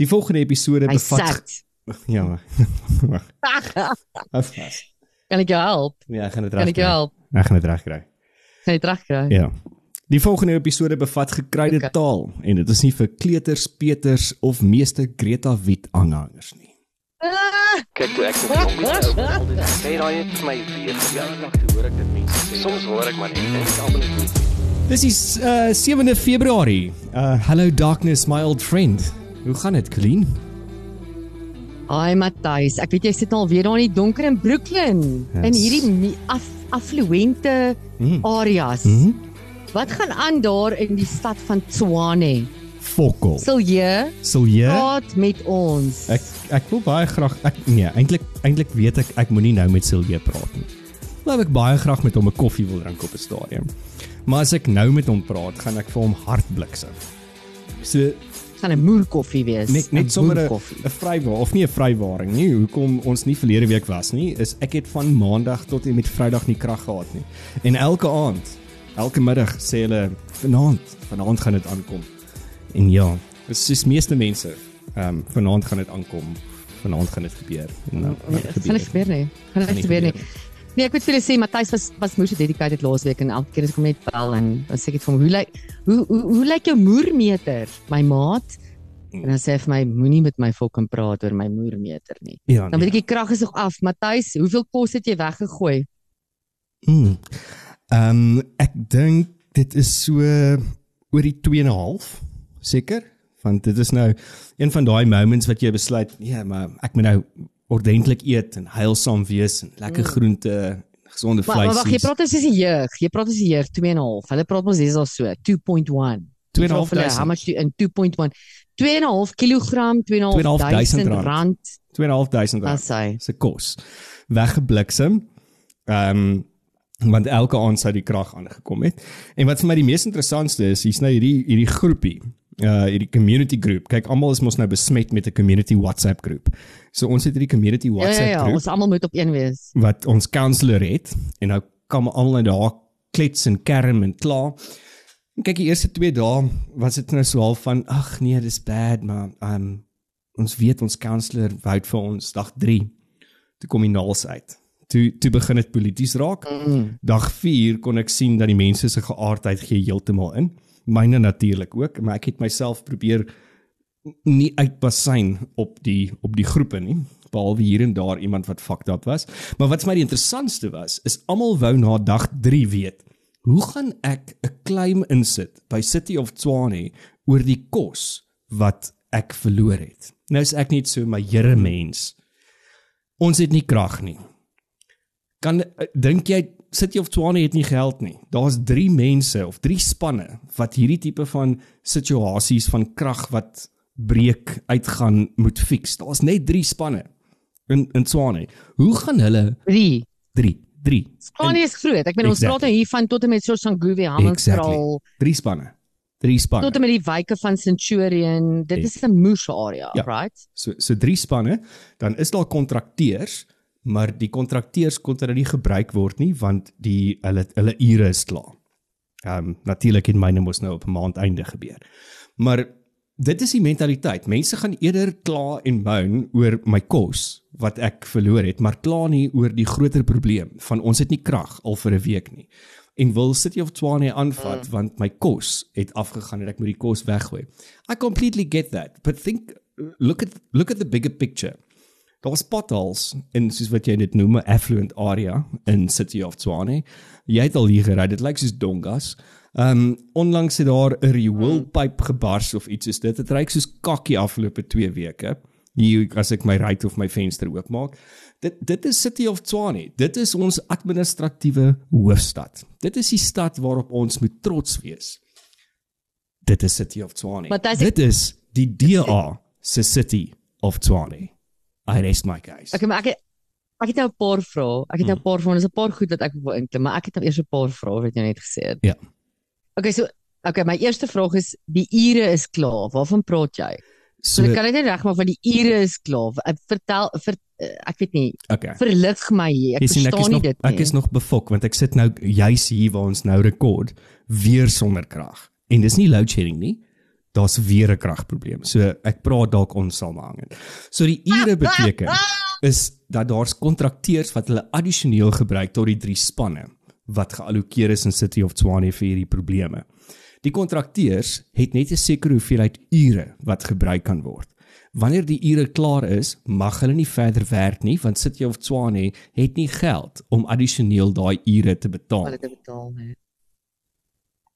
Die volgende episode Hy bevat sat. Ja. Vas. kan ek jou help? Ja, ek gaan dit Kan ek jou help? Ek gaan dit regkry. Kan jy terugkry? Ja. Die volgende episode bevat gekruide Okay. taal en dit is nie vir kleuters, peters of meeste Greta Wit aanhangers nie. Kyk toe ek nog jong was, ou al dit sê daai het vir my weer verjaardag dag te hoor ek dit mense sê. Soms hoor ek maar net en almal is nie. Dis die uh, 7de Februarie. Uh hello darkness my old friend. Hoe gaan dit, Colleen? Ai Matthys, ek weet jy sit al weer daar in die donker in Brooklyn Yes. in hierdie af, affluente Mm. areas. Mhm. Wat gaan aan daar in die stad van Tshwane? Fokol. Sal jy Sal jy? praat met ons? Ek ek wil baie graag ek nee, eintlik eintlik weet ek ek moenie nou met Silje praat nie. Wou ek baie graag met hom 'n koffie wil drink op 'n stadion. Maar as ek nou met hom praat, gaan ek vir hom hartbliksem. So gaan 'n moer koffie wees. net net sommer 'n vrywaar of nie 'n vrywaring nie. Hoekom ons nie verlede week was nie, is ek het van maandag tot en met Vrydag nie krag gehad nie. En elke aand, elke middag sê hulle vanaand, vanaand gaan dit aankom. En ja, dis soos meeste mense. Ehm um, vanaand gaan dit aankom. Vanaand gaan dit gebeur. En dan gaan dit Dit gaan nie gebeur nie. Gaan nie gebeur nie. Nee, ek moet vir julle sê Matthys was was moeë dedicated laasweek en elke keer as ek hom net bel en dan sê ek vir hom hoe lyk hoe hoe, hoe lyk jou moermeter, my maat? En dan sê hy vir my moenie met my fucking praat oor my moermeter nie. Ja. Dan weet ek die krag is nog af. Matthys, hoeveel kos het jy weggegooi? Mm. Ehm um, ek dink dit is so oor die 2 en 'n half seker want dit is nou een van daai moments wat jy besluit ja maar ek moet nou ordentlik eet en heilsaam wees en lekker groente gesonde Maar maar vleis wag, jy praat as 'n jeug. Jy praat as 'n jeug 2 en 'n half. Hulle praat mos dis al so 2.1. 2.5 How much in 2.1? 2.5 kg, 2.5 rand. rand. 2.500 rand se kos weggebliksem. Ehm um, want elke aand sou die krag aangekom het. En wat vir my die mees interessantste is, hier's nou hierdie hierdie groepie, uh hierdie community group. Kyk, almal is mos nou besmet met 'n community WhatsApp groep. So ons het hierdie community Ja WhatsApp ja ja, groep ons almal moet op een wees. wat ons counselor het en nou kom almal nou daar klets en kerm en kla. En kyk die eerste 2 dae was dit nou so half van ag nee, dis bad, maar um ons weet ons counselor wou vir ons dag 3 toe kom die naals uit. Toe toe begin dit polities raak. Mm. Dag 4 kon ek sien dat die mense se geaardheid gee heeltemal in. Myne natuurlik ook, maar ek het myself probeer nie uitbasyn op die op die groepe nie behalwe hier en daar iemand wat fucked up was. Maar wat vir my die interessantste was, is almal wou na dag 3 weet. Hoe gaan ek 'n claim insit by City of Tshwane oor die kos wat ek verloor het? Nou is ek net so my Here mens. Ons het nie krag nie. Kan eh, dink jy City of Tshwane het nie geld nie. Daar's 3 mense of 3 spanne wat hierdie tipe van situasies van krag wat breek uitgaan moet fix. Daar's net 3 spanne in in Tshwane. Hoe gaan hulle 3. 3 3 Spanne is groot. Ek meen ons Exactly. praat nou hier van tot en met Soshanguve, Hammanskraal, 3 spanne. 3 spanne. tot en met die wyke van Centurion. Dit is 'n moes area, Ja. right? So so 3 spanne, dan is daar kontrakteurs, maar die kontrakteurs kon hulle nie gebruik word nie want die hulle hulle ure is klaar. Ehm um, natuurlik het myne mos nou op 'n maand einde gebeur. Maar dit is die mentaliteit. Mense gaan eerder kla en moan oor my kos wat ek verloor het, maar kla nie oor die groter probleem van ons het nie krag al vir 'n week nie. En wil City of Tshwane aanvat mm. want my kos het afgegaan en ek moet die kos weggooi. I completely get that, but think look at look at the bigger picture. Daar's potholes in soos wat jy dit noem affluent area in City of Tshwane. Jy het al hier gery, dit lyk soos dongas. Ehm um, onlangs het daar 'n rioolpyp gebars of iets soos dit. Dit reuk soos kakkie afgelope 2 weke. Hier as ek my ruit of my venster oopmaak. Dit dit is City of Tshwane. Dit is ons administratiewe hoofstad. Dit is die stad waarop ons moet trots wees. Dit is City of Tshwane. Dis- Dit is die DA se City of Tshwane. I rest my case. Okay, maar ek het, ek het nou 'n paar vrae. Ek het nou 'n paar vrae. Dis 'n paar goed wat ek wil inklim, maar ek het nou eers 'n paar vrae wat jy net gesê het. Ja. Okay, so okay, my eerste vraag is die ure is klaar. Waarvan praat jy? So, So ek kan dit net regmaak van die ure is klaar. Ek Vertel ver, eh, ek weet nie. okay. Verlig my hier. Ek sien ek verstaan nie nog dit nie. ek is nog befok want ek sit nou juis hier waar ons nou rekord weer sonder krag. En dis nie load shedding nie. daar's weer 'n kragprobleem. So ek praat dalk onsamehangend. So die ure beteken is dat daar's kontrakteurs wat hulle addisioneel gebruik tot die drie spanne wat geallokeer is in City of Tshwane vir hierdie probleme. Die kontrakteurs het net 'n sekere hoeveelheid ure wat gebruik kan word. Wanneer die ure klaar is, mag hulle nie verder werk nie want City of Tshwane het nie geld om addisioneel daai ure te betaal. Hulle te betaal nie.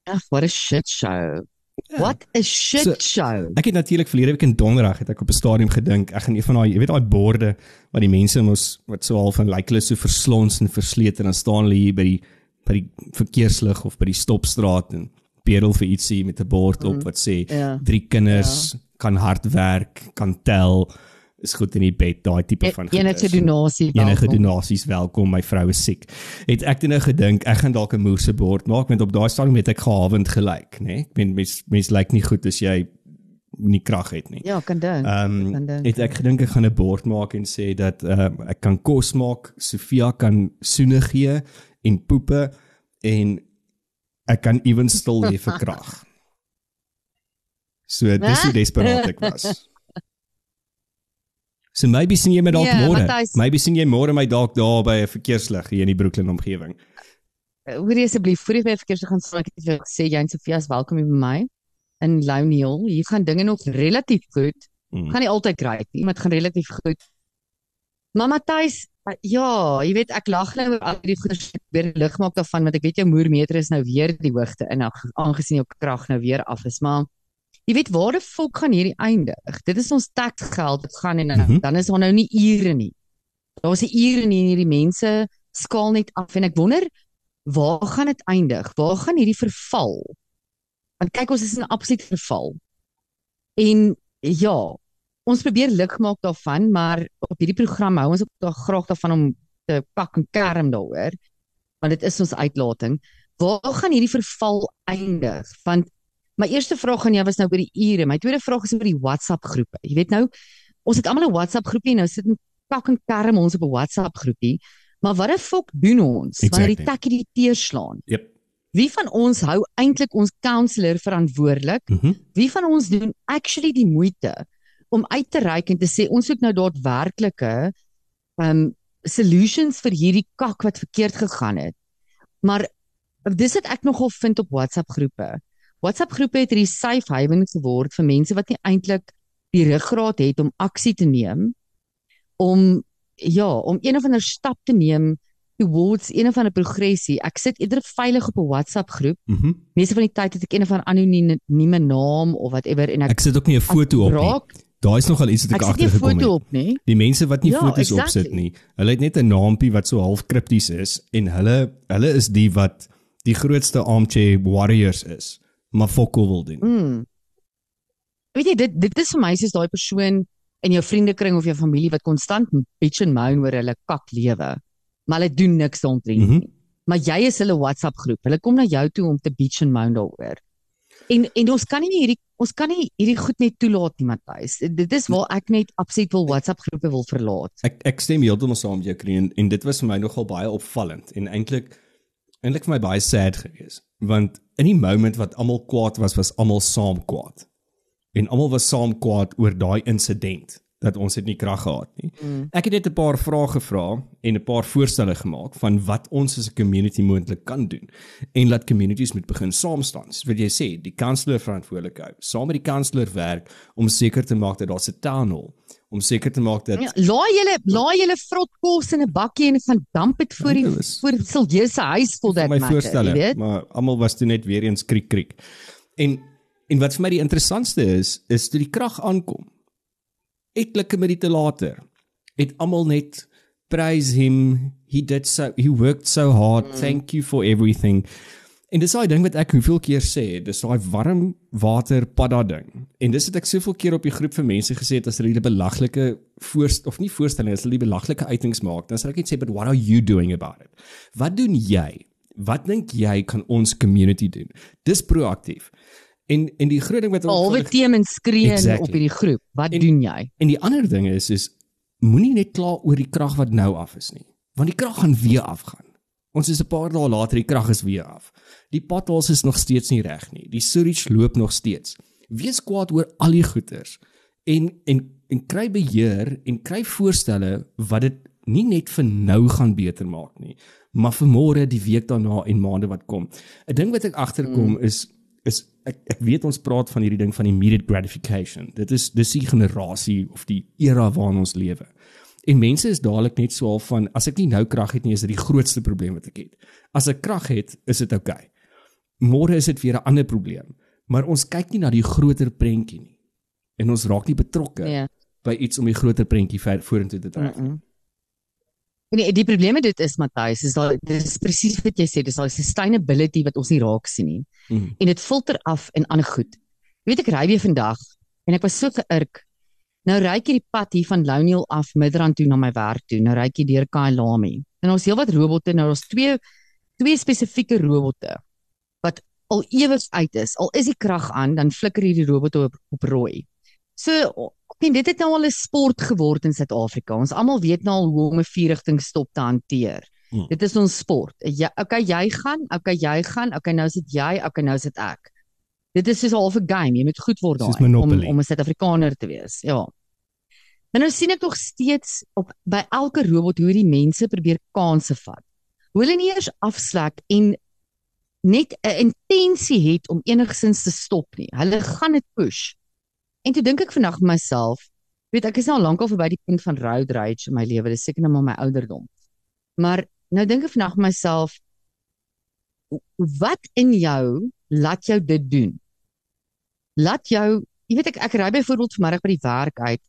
Ag, what a shit show. Ja. What a shit So- show. Ek het natuurlik verlede week in Donderdag het ek op 'n stadium gedink ek gaan een van daai jy weet daai borde wat die mense mos wat so half van lyk like hulle so verslons en verslete en dan staan hulle hier by die by die verkeerslig of by die stopstraat en bedel vir ietsie met 'n bord op wat sê Ja. drie kinders kan hard werk, kan tel, is goed in die bed, daai tipe van E- Enige donasie. Enige welkom. donasies welkom, my vrou is siek. Het ek toe nou gedink ek gaan dalk 'n moerse bord maak want op daai stadium het ek gehavend gelyk, nê? Nee? Ek meen mens mens lyk nie goed as jy nie krag het nie. Ja, kan dink. Ehm dink. het ek gedink ek gaan 'n bord maak en sê dat ehm ek kan kos maak, Sofia kan soene gee en poepe en ek kan ewen stil lê vir krag. So dis hoe desperaat ek was. So maybe sien jy my dalk Ja, môre. Maybe sien jy môre my dalk daar by 'n verkeerslig hier in die Brooklyn omgewing. Hoorie asseblief voor jy by verkeers gaan staan, ek het vir jou gesê jy en Sofia is welkom hier by my in Louniel. Hier gaan dinge nog relatief goed. Mm. Gaan nie altyd great nie, maar dit gaan relatief goed. Maar Matthys, uh, ja, jy weet ek lag nou oor al die ek weer lig maak daarvan want ek weet jou moermeter is nou weer die hoogte in aangesien jou krag nou weer af is, maar jy weet waar die volk gaan hierdie eindig. Dit is ons taxgeld wat gaan en Mhm. dan, dan is daar nou nie ure nie. Daar's nie ure nie en hierdie mense skaal net af en ek wonder waar gaan dit eindig? Waar gaan hierdie verval? Want kyk ons is in absoluut verval. En ja, ons probeer lig maak daarvan, maar op hierdie program hou ons ook daar graag daarvan om te pak en kerm daaroor. Want dit is ons uitlating. Waar gaan hierdie verval eindig? Want my eerste vraag aan jou was nou oor die ure. My tweede vraag is oor die WhatsApp groepe. Jy weet nou, ons het almal 'n WhatsApp groepie nou sit en pak en kerm ons op 'n WhatsApp groepie. Maar wat 'n fok doen ons wanneer die Exactly. takkie die teer slaan? Yep. Wie van ons hou eintlik ons counselor verantwoordelik? Mhm. Wie van ons doen actually die moeite om uit te reik en te sê ons soek nou daadwerklike um solutions vir hierdie kak wat verkeerd gegaan het. Maar dis wat ek nogal vind op WhatsApp groepe. WhatsApp groepe het hierdie safe haven geword vir mense wat nie eintlik die ruggraat het om aksie te neem om ja, om een of ander stap te neem towards een of ander progressie. Ek sit eerder veilig op 'n WhatsApp groep. Mhm. Meeste van die tyd het ek een of ander anonieme naam of whatever en ek Ek sit ook nie 'n foto op nie. raak, Daai is nogal iets wat ek nie 'n agtergekom het. op nie. Die mense wat nie Ja, foto's exactly. opsit nie, hulle het net 'n naampie wat so half kripties is en hulle hulle is die wat die grootste armchair warriors is, maar fokol wil doen. Mm. Weet jy dit dit is vir my soos daai persoon in jou vriendekring of jou familie wat konstant bitch en moan oor hulle kak lewe. Maar hulle doen niks daaromtrent Mhm. nie. Maar jy is hulle WhatsApp groep. Hulle kom na jou toe om te bitch en moan daaroor. En en ons kan nie hierdie ons kan nie hierdie goed net toelaat nie, Matthys. Dit is waar ek net absoluut wil WhatsApp groepe wil verlaat. Ek ek stem heeltemal saam met jou Krien en, en dit was vir my nogal baie opvallend en eintlik eintlik vir my baie sad geweest want in die moment wat almal kwaad was was almal saam kwaad. En almal was saam kwaad oor daai insident dat ons het nie krag gehad nie. Mm. Ek het net 'n paar vrae gevra en 'n paar voorstelle gemaak van wat ons as 'n community moontlik kan doen en laat communities moet begin saam staan. Soos wat jy sê, die kanselier verantwoordelik hou. Saam met die kanselier werk om seker te maak dat daar 'n town hall om seker te maak dat Ja, laai julle laai julle vrot kos in 'n bakkie en gaan damp dit voor die Ja, was- voor Silje se huis vol my matter, jy weet. maar almal was toe net weer eens kriek kriek. En en wat vir my die interessantste is, is toe die krag aankom. Etlike minute later het almal net praise him. He did so he worked so hard. Mm. Thank you for everything. En dis daai ding wat ek hoeveel keer sê, dis daai warm water padda ding. En dis wat ek soveel keer op die groep vir mense gesê het as hulle die belaglike voorst of nie voorstellings, as hulle die belaglike uitings maak, dan sal ek net sê, "But what are you doing about it?" Wat doen jy? Wat dink jy kan ons community doen? Dis proaktief. En en die groot ding wat Behalwe teem en skree Exactly. op hierdie groep. Wat En- doen jy? En die ander ding is is moenie net kla oor die krag wat nou af is nie, want die krag gaan weer afgaan. Ons is 'n paar dae later, die krag is weer af. Die potholes is nog steeds nie reg nie. Die sewage loop nog steeds. Wees kwaad oor al die goeters en en en kry beheer en kry voorstelle wat dit nie net vir nou gaan beter maak nie, maar vir môre, die week daarna en maande wat kom. 'n Ding wat ek agterkom mm. is is ek ek weet ons praat van hierdie ding van immediate gratification. Dit is dis die generasie of die era waarin ons lewe. En mense is dadelik net so half van as ek nie nou krag het nie, is dit die grootste probleem wat ek het. As ek krag het, is dit oukei. Okay. Môre is dit weer 'n ander probleem. Maar ons kyk nie na die groter prentjie nie. En ons raak nie betrokke Ja. by iets om die groter prentjie vorentoe te dryf. Mm -mm. Nee, die probleem met dit is Matthys, is daai dis presies wat jy sê, dis daai sustainability wat ons nie raak sien nie. Mm. En dit filter af in ander goed. Jy weet ek ry weer vandag en ek was so geïrk. Nou ry ek hierdie pad hier van Louniel af Midrand toe na my werk toe. Nou ry ek hier deur Kailami. En ons heelwat robotte, nou ons twee twee spesifieke robotte wat al ewig uit is. Al is die krag aan, dan flikker hierdie robotte op, op rooi. So en dit het nou al 'n sport geword in Suid-Afrika. Ons almal weet nou al hoe om 'n vierrigting stop te hanteer. Hmm. Dit is ons sport. Ja, okay, jy gaan, okay, jy gaan, okay, nou is dit jy, okay, nou is dit ek. Dit is soos 'n halfe game. Jy moet goed word daai om om 'n Suid-Afrikaner te wees. Ja. En nou sien ek nog steeds op by elke robot hoe die mense probeer kansse vat. Hoe hulle nie eers afslek en net 'n intensie het om enigsins te stop nie. Hulle gaan dit push. En toe dink ek vandag vir myself, weet ek is nou al lankal verby die punt van road rage in my lewe, dis seker nou maar my ouderdom. Maar nou dink ek vandag vir myself, wat in jou laat jou dit doen? Laat jou, jy weet ek ek ry byvoorbeeld vanmiddag by die werk uit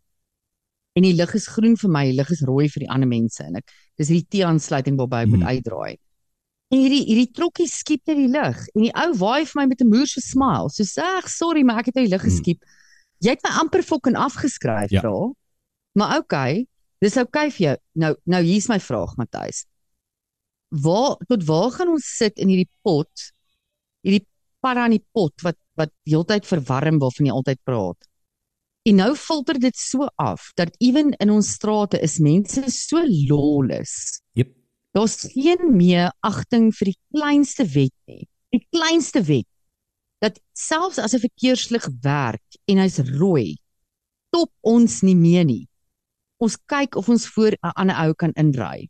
en die lig is groen vir my, die lig is rooi vir die ander mense en ek dis hierdie T-aansluiting waarby ek moet Mhm. uitdraai. En hierdie hierdie trokkie skiep net die lig en die ou waai vir my met 'n moerse smile. So sê ek sorry, maar ek het uit die lig Hmm. geskiep. Jy het my amper fucking afgeskryf, Ja. bro. Maar okay, dis okay vir jou. Nou nou hier's my vraag, Matthys. Waar tot waar gaan ons sit in hierdie pot? Hierdie para in die pot wat wat heeltyd verwarm waarvan jy altyd praat. En nou filter dit so af dat ewen in ons strate is mense so lawless. Jep. Daar's geen meer agting vir die kleinste wet nie. Die kleinste wet dat selfs as 'n verkeerslig werk en hy's rooi, stop ons nie meer nie. Ons kyk of ons voor 'n ander ou kan inry.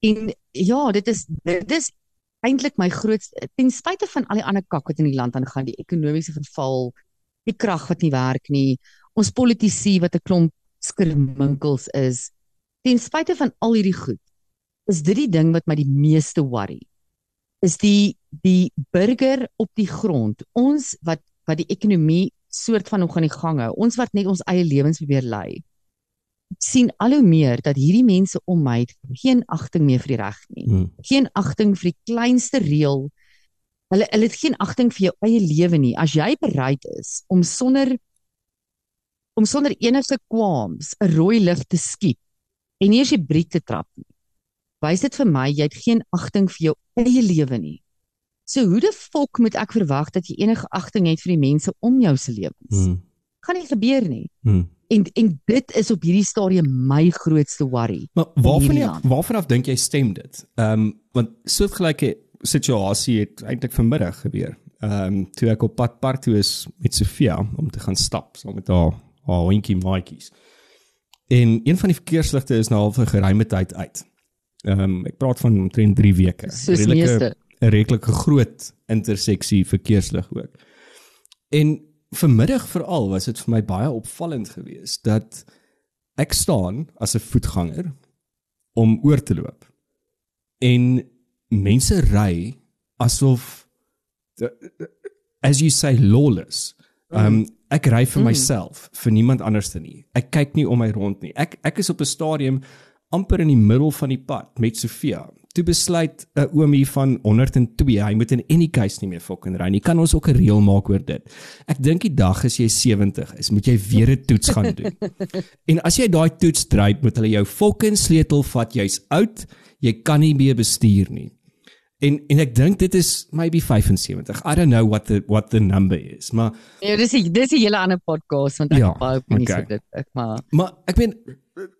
En ja, dit is dit is eintlik my grootste ten spyte van al die ander kak wat in die land aangaan, die ekonomiese verval, die krag wat nie werk nie, ons politici wat 'n klomp skerminkels is. Ten spyte van al hierdie goed, is dit die ding wat my die meeste worry. Is die die burger op die grond, ons wat wat die ekonomie soort van nog aan die gang hou, ons wat net ons eie lewens probeer lei. Sien al hoe meer dat hierdie mense om my geen agting meer vir die reg nie. Mm. Geen agting vir die kleinste reël. Hulle hulle het geen agting vir jou eie lewe nie. As jy bereid is om sonder om sonder enige kwams 'n rooi lig te skiep en nie eens die briek te trap nie. Wys dit vir my jy het geen agting vir jou eie lewe nie. So hoe die fok moet ek verwag dat jy enige agting het vir die mense om jou se lewens? Mm. Gaan nie gebeur nie. Mm. En en dit is op hierdie stadium my grootste worry. Maar waarvan jy, waarvan af dink jy stem dit? Ehm um, want soortgelyke situasie het eintlik vanmiddag gebeur. Ehm um, toe ek op pad park toe is met Sofia om te gaan stap saam met haar haar hondjie maatjies. En een van die verkeersligte is nou al vir geruime tyd uit. Ehm um, ek praat van omtrent 3 weke. Soos meeste. 'n redelike groot interseksie verkeerslig ook. En vanmiddag veral was dit vir my baie opvallend geweest dat ek staan as 'n voetganger om oor te loop. En mense ry asof as you say lawless. Um ek ry vir myself, vir niemand anders nie. Ek kyk nie om my rond nie. Ek ek is op 'n stadium amper in die middel van die pad met Sofia. Toe besluit 'n oomie van 102, hy moet in any case nie meer fucking ry nie. Kan ons ook 'n reël maak oor dit? Ek dink die dag as jy 70 is, moet jy weer 'n toets gaan doen. en as jy daai toets dryp, moet hulle jou fucking sleutel vat. Jy's oud, jy kan nie meer bestuur nie. En en ek dink dit is maybe 75. I don't know what the what the number is, maar Ja, dis 'n dis 'n hele ander podcast want ek Ja, baie opinies okay. okay. dit ek maar Maar ek meen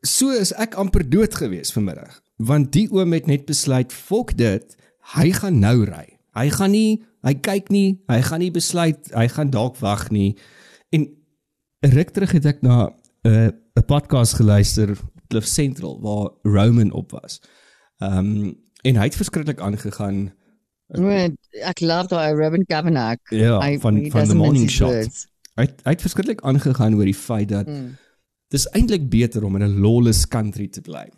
so is ek amper dood gewees vanmiddag want die oom het net besluit fok dit hy gaan nou ry hy gaan nie hy kyk nie hy gaan nie besluit hy gaan dalk wag nie En ruk terug het ek na 'n uh, 'n podcast geluister op Cliff Central waar Roman op was. Ehm um, en hy het verskriklik aangegaan Right. Ek love daai Robin Kavanagh. ja, I- van van the morning shot. Hy het- hy het verskriklik aangegaan oor die feit dat Mm. dis eintlik beter om in 'n lawless country te bly.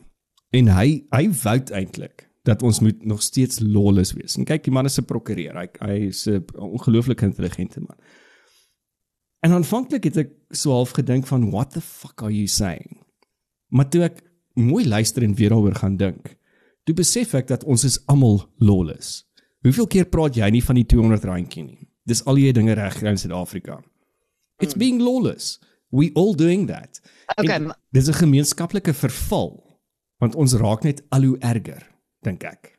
En hy hy wou eintlik dat ons moet nog steeds lawless wees. En kyk, die man is 'n prokureur. Hy hy is 'n ongelooflik intelligente man. En aanvanklik het ek so half gedink van what the fuck are you saying? Maar toe ek mooi luister en weer daaroor gaan dink, toe besef ek dat ons is almal lawless. Hoeveel keer praat jy nie van die 200 randjie nie? Dis al jy dinge reg in Suid-Afrika. It's being lawless. We all doing that. Okay, En dis 'n gemeenskaplike verval want ons raak net al hoe erger, dink ek.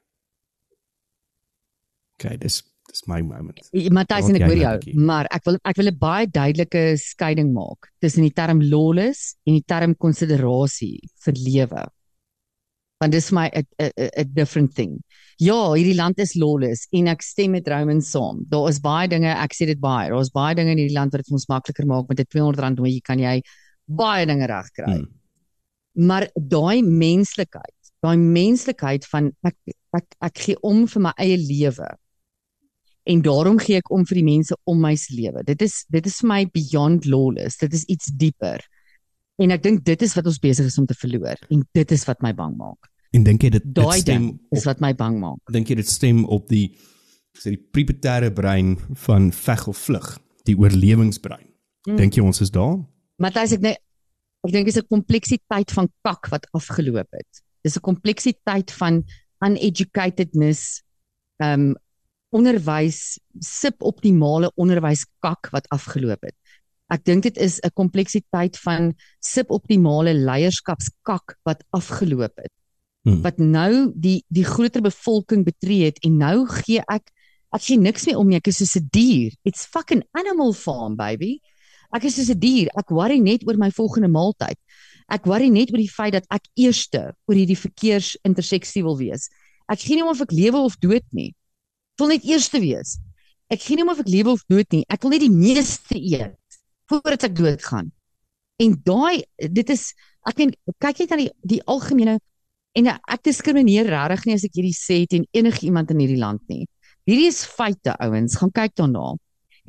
Okay, dis dis my moment. Matthys en ek hoor jou, maar ek wil ek wil 'n baie duidelike skeiding maak tussen die term lawless en die term konsiderasie vir lewe. Want dis my 'n 'n different thing. Ja, hierdie land is lawless en ek stem met Roman saam. Daar is baie dinge, ek sê dit baie. Daar is baie dinge in hierdie land wat dit vir ons makliker maak met 'n R200 nooitjie kan jy baie dinge regkry. Hmm. Maar daai menslikheid, daai menslikheid van ek ek ek gee om vir my eie lewe. En daarom gee ek om vir die mense om my se lewe. Dit is dit is vir my beyond lawless. Dit is iets dieper. En ek dink dit is wat ons besig is om te verloor en dit is wat my bang maak. En dink jy dit dit stem ding is op, wat my bang maak. dink jy dit stem op die sê die prepotente brein van veg of vlug, die oorlewingsbrein. Hmm. Dink jy ons is daar? Matthys ek net ek dink dis 'n kompleksiteit van kak wat afgeloop het. Dis 'n kompleksiteit van uneducatedness, um onderwys suboptimale onderwys kak wat afgeloop het. Ek dink dit is 'n kompleksiteit van suboptimale leierskapskak wat afgeloop het. Hmm. Wat nou die die groter bevolking betree het en nou gee ek ek gee niks meer om nie. Ek is soos 'n dier. It's fucking animal farm baby. Ek is soos 'n dier. Ek worry net oor my volgende maaltyd. Ek worry net oor die feit dat ek eerste oor hierdie verkeersinterseksie wil wees. Ek gee nie om of ek lewe of dood nie. Ek wil net eerste wees. Ek gee nie om of ek lewe of dood nie. Ek wil net die meeste eet voordat ek doodgaan. En daai dit is ek meen kyk net na die die algemene en ek diskrimineer regtig nie as ek hierdie sê teen enigiemand in hierdie land nie. Hierdie is feite ouens, gaan kyk daarna.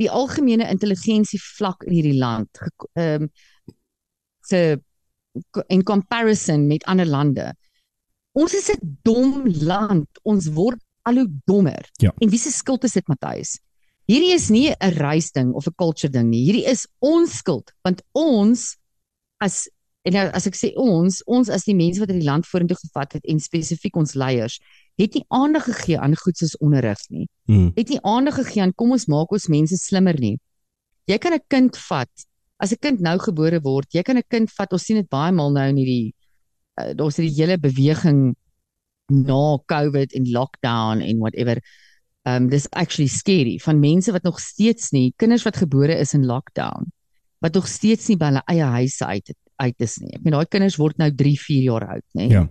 Die algemene intelligensie vlak in hierdie land ehm um, se in comparison met ander lande. Ons is 'n dom land. Ons word al hoe dommer. Ja. En wie se skuld is dit, Matthys? Hierdie is nie 'n reisding of 'n culture ding nie. Hierdie is ons skuld want ons as en nou as ek sê ons, ons as die mense wat hierdie land vorentoe gevat het en spesifiek ons leiers, het nie aandag gegee aan goed soos onderrig nie. Hmm. Het nie aandag gegee aan kom ons maak ons mense slimmer nie. Jy kan 'n kind vat. As 'n kind nou gebore word, jy kan 'n kind vat. Ons sien dit baie maal nou in hierdie uh, daar's hierdie hele beweging na COVID en lockdown en whatever. Um dis actually scary van mense wat nog steeds nie kinders wat gebore is in lockdown wat nog steeds nie by hulle eie huise uit uit is nie. Ek meen daai kinders word nou 3, 4 jaar oud, nê? Ja.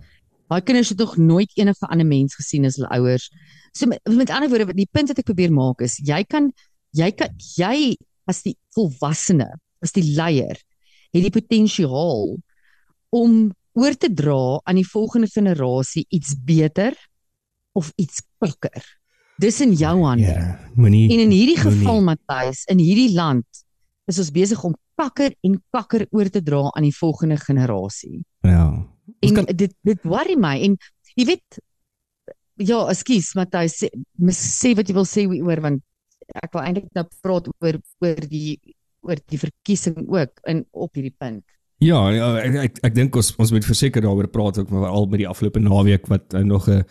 Daai kinders het nog nooit enige ander mens gesien as hulle ouers. So met, met ander woorde, die punt wat ek probeer maak is jy kan jy kan jy as die volwassene, as die leier, het die potensiaal om oor te dra aan die volgende generasie iets beter of iets kwakker. Dis in jou hande. Ja, moenie En in hierdie geval Matthys, in hierdie land is ons besig om kakker en kakker oor te dra aan die volgende generasie. Ja. En kan dit dit worry my en jy weet ja, ekskuus Matthys, sê, sê wat jy wil sê oor want ek wil eintlik nou praat oor oor die oor die verkiesing ook in op hierdie punt. Ja, ja ek ek, ek dink ons ons moet verseker daaroor praat ook maar al met die afgelope naweek wat uh, nog 'n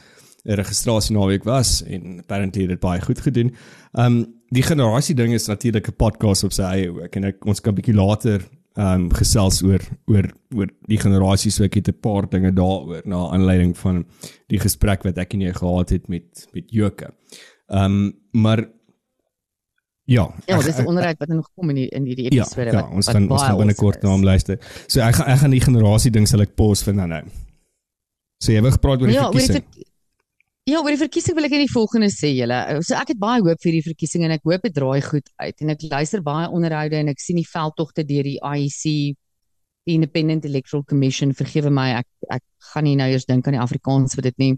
'n registrasie naweek was en apparently het dit baie goed gedoen. Um die generasie ding is natuurlik 'n podcast op sy eie ook en ek, ons kan bietjie later um gesels oor oor oor die generasie so ek het 'n paar dinge daaroor na aanleiding van die gesprek wat ek en jy gehad het met met Joke. Um maar ja, Ja, dis 'n onderhoud wat nog kom in die, in hierdie Ja, episode ja, wat ons gaan ons gaan binnekort na hom is. luister. So ek gaan ek gaan die generasie ding sal ek pos vir nou nou. So jy wou gepraat oor die Ja, verkiesing. ver- Ja, oor die verkiesing wil ek net die volgende sê julle. So ek het baie hoop vir die verkiesing en ek hoop dit draai goed uit en ek luister baie onderhoude en ek sien die veldtogte deur die IEC die Independent Electoral Commission vergewe my ek ek gaan nie nou eers dink aan die Afrikaans vir dit nie.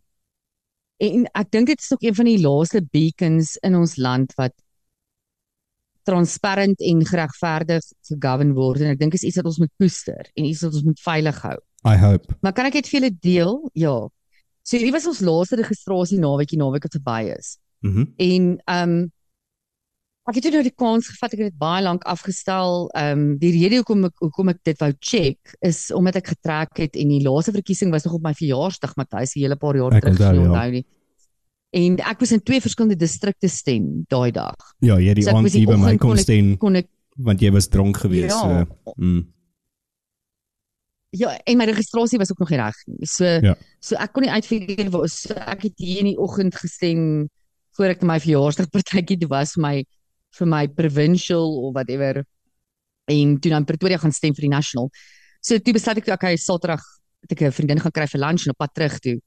En ek dink dit is ook een van die laaste beacons in ons land wat transparant en geregverdig gegovern word en ek dink is iets wat ons moet koester en iets wat ons moet veilig hou. I hope. Maar kan ek dit vir julle deel? Ja. So hierdie was ons laaste registrasie naweekie naweek wat verby is. Mhm. En ehm um, ek het toe nou die kans gevat ek het dit baie lank afgestel. Ehm um, die rede hoekom ek hoekom ek dit wou check is omdat ek getrek het en die laaste verkiesing was nog op my verjaarsdag Matthys 'n hele paar jaar Ek terug nie ja. onthou nie. En ek was in twee verskillende distrikte stem daai dag. Ja, jy het die So aand hier by my kom ek want jy was dronk geweest. Ja. So. Mm. Ja, en my registrasie was ook nog nie reg nie. So Ja. so ek kon nie uitfigure waar so ek het hier in die oggend gestem voor ek my verjaarsdag partytjie toe was vir my vir my provincial of whatever en toe dan Pretoria gaan stem vir die national. So toe besluit ek okay, Saterdag het ek 'n vriendin gaan kry vir lunch en op pad terug toe.